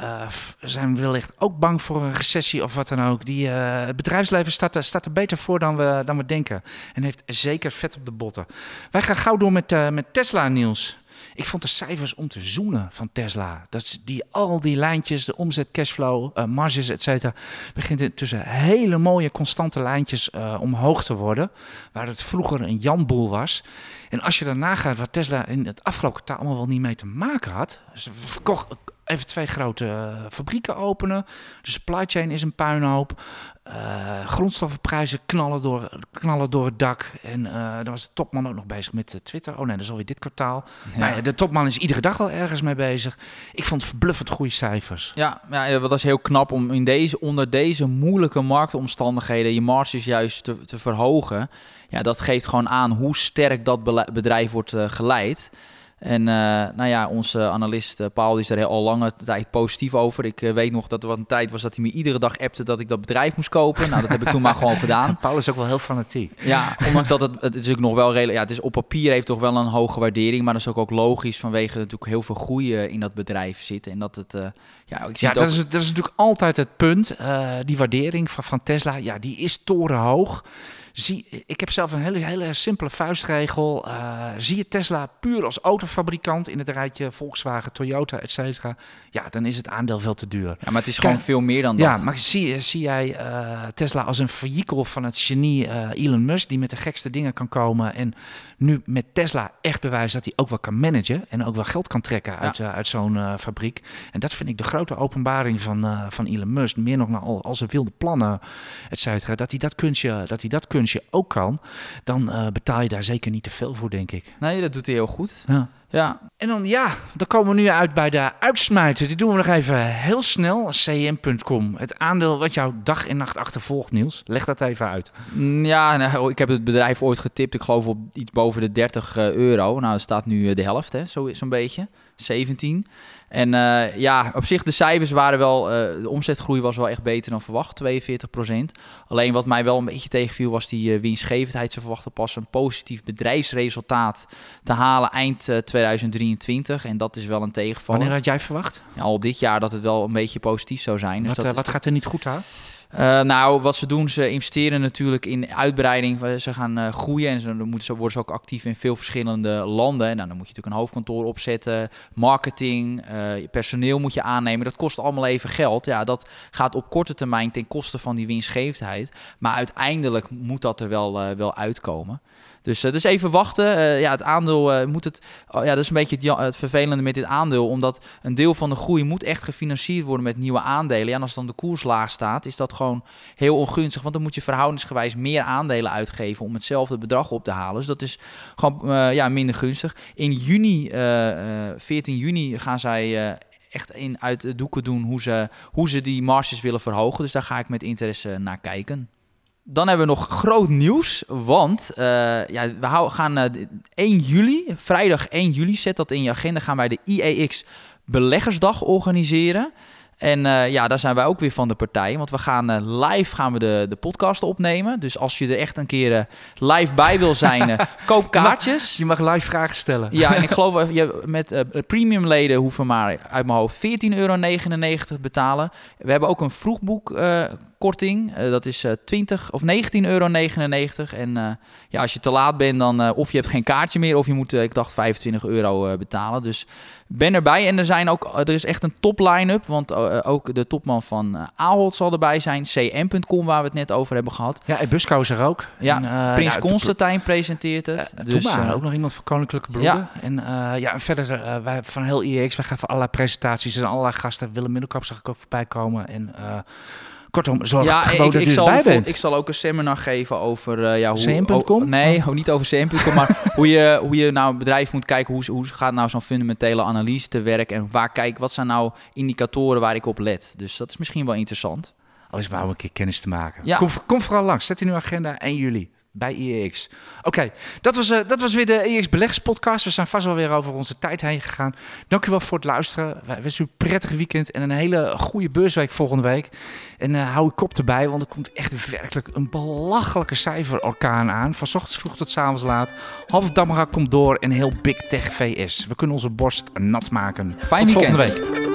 Uh, zijn wellicht ook bang voor een recessie of wat dan ook. Die, uh, het bedrijfsleven staat er, er beter voor dan we, dan we denken. En heeft zeker vet op de botten. Wij gaan gauw door met, uh, met Tesla, Niels. Ik vond de cijfers om te zoenen van Tesla. Dat die, al die lijntjes, de omzet, cashflow, marges, et cetera. begint intussen hele mooie constante lijntjes omhoog te worden. Waar het vroeger een janboel was. En als je daarna gaat wat Tesla in het afgelopen kwartaal allemaal wel niet mee te maken had. Ze verkocht even twee grote uh, fabrieken openen. De supply chain is een puinhoop. Uh, grondstoffenprijzen knallen door, knallen door het dak. En uh, dan was de topman ook nog bezig met Twitter. Oh nee, dat is alweer dit kwartaal. Ja. Nou ja, de topman is iedere dag wel ergens mee bezig. Ik vond het verbluffend goede cijfers. Ja, ja dat is heel knap om in deze, onder deze moeilijke marktomstandigheden je marges juist te, te verhogen. Ja, dat geeft gewoon aan hoe sterk dat bedrijf wordt geleid. En uh, nou ja, onze analist uh, Paul is er al lange tijd positief over. Ik uh, weet nog dat er wat een tijd was dat hij me iedere dag appte dat ik dat bedrijf moest kopen. Nou, dat heb ik toen maar gewoon gedaan. Paul is ook wel heel fanatiek. Ja, ondanks dat het, het is ook nog wel redelijk... Ja, het is op papier heeft toch wel een hoge waardering. Maar dat is ook, ook logisch vanwege natuurlijk heel veel groei in dat bedrijf zitten. En dat het... ja, ik zie ja dat, is, dat is natuurlijk altijd het punt. die waardering van, van Tesla, ja, die is torenhoog. Zie, ik heb zelf een hele, hele simpele vuistregel. Uh, zie je Tesla puur als autofabrikant in het rijtje Volkswagen, Toyota, et cetera. Ja, dan is het aandeel veel te duur. Ja, maar het is gewoon veel meer dan dat. Ja, maar zie, zie jij uh, Tesla als een vehikel van het genie uh, Elon Musk... die met de gekste dingen kan komen... en nu met Tesla echt bewijst dat hij ook wel kan managen... en ook wel geld kan trekken uit, uit zo'n fabriek. En dat vind ik de grote openbaring van, van Elon Musk. Meer nog naar al, al zijn wilde plannen, et cetera. Dat hij dat kunstje, dat hij dat kunstje je ook kan, dan uh, betaal je daar zeker niet te veel voor, denk ik. Nee, dat doet hij heel goed. Ja. Ja. En dan ja, dan komen we nu uit bij de uitsmijter. Die doen we nog even heel snel. cm.com. Het aandeel wat jou dag en nacht achtervolgt, Niels. Leg dat even uit. Mm, ja, nou, ik heb het bedrijf ooit getipt. Ik geloof op iets boven de 30 uh, euro. Nou, er staat nu uh, de helft, hè, zo'n zo beetje. 17. En uh, ja, op zich de cijfers waren wel, uh, de omzetgroei was wel echt beter dan verwacht, 42% Alleen wat mij wel een beetje tegenviel was die uh, winstgevendheid. Ze verwachten pas een positief bedrijfsresultaat te halen eind 2023. En dat is wel een tegenvaller. Wanneer had jij verwacht? Ja, al dit jaar dat het wel een beetje positief zou zijn. Dus wat, dat wat gaat er niet goed aan? Uh, nou, wat ze doen, ze investeren natuurlijk in uitbreiding. Ze gaan uh, groeien en ze, dan moeten ze, worden ze ook actief in veel verschillende landen. En nou, dan moet je natuurlijk een hoofdkantoor opzetten, marketing, uh, personeel moet je aannemen. Dat kost allemaal even geld. Ja, dat gaat op korte termijn ten koste van die winstgevendheid. Maar uiteindelijk moet dat er wel, wel uitkomen. Dus, uh, dus even wachten. Uh, ja, het aandeel uh, moet het. Oh, ja, dat is een beetje het, het, vervelende met dit aandeel. Omdat een deel van de groei moet echt gefinancierd worden met nieuwe aandelen. Ja, en als dan de koers laag staat, is dat gewoon heel ongunstig. Want dan moet je verhoudingsgewijs meer aandelen uitgeven om hetzelfde bedrag op te halen. Dus dat is gewoon ja, minder gunstig. In juni, 14 juni, gaan zij echt in uit de doeken doen hoe ze, hoe ze die marges willen verhogen. Dus daar ga ik met interesse naar kijken. Dan hebben we nog groot nieuws, want uh, ja, we gaan uh, eh, 1 juli, vrijdag 1 juli, zet dat in je agenda, gaan wij de IEX Beleggersdag organiseren. En uh, ja, daar zijn wij ook weer van de partij. Want we gaan live gaan we de, de podcast opnemen. Dus als je er echt een keer live bij wil zijn, koop kaartjes. Je mag, live vragen stellen. Ja, en ik geloof je met premium leden hoeven maar uit mijn hoofd 14,99 euro betalen. We hebben ook een vroegboek korting. Eh, dat is eh 20 of 19,99 euro. En eh, ja, als je te laat bent, dan eh, of je hebt geen kaartje meer, of je moet, eh, ik dacht, 25 euro eh, betalen. Dus ben erbij. En er, zijn ook, er is echt een top line-up. Want eh, ook de topman van eh Ahold zal erbij zijn. CM.com, waar we het net over hebben gehad. Ja, en Busco is er ook. Ja, En, eh, Prins nou, Constantijn presenteert het. Eh, dus, Toen maar, eh, ook nog iemand van Koninklijke Broeden. En, eh, ja, en verder, eh, wij van heel IEX, wij gaan voor allerlei presentaties en allerlei gasten. Willem Middelkamp zag ik ook voorbij komen. En eh, kortom, zorg ja, gewoon ik, dat ik, zal, erbij bijvoorbeeld- bent. ik zal ook een seminar geven over eh, ja, hoe... Oh, nee, oh, niet over CM.com, maar hoe je, hoe je nou een bedrijf moet kijken. Hoe, hoe gaat nou zo'n fundamentele analyse te werk? En waar kijk, wat zijn nou indicatoren waar ik op let? Dus dat is misschien wel interessant. Al is maar om een keer kennis te maken. Ja. Kom, kom vooral langs. Zet in uw agenda 1 juli bij IEX. Oké, dat, was, eh, dat was weer de IEX Beleggspodcast. We zijn vast wel weer over onze tijd heen gegaan. Dank u wel voor het luisteren. Wij wensen u een prettig weekend en een hele goede beursweek volgende week. En eh, hou uw kop erbij, want er komt echt werkelijk een belachelijke cijferorkaan aan. Van 's ochtends vroeg tot 's avonds laat. Half Damara komt door en heel Big Tech VS. We kunnen onze borst nat maken. Fijn tot weekend. volgende week.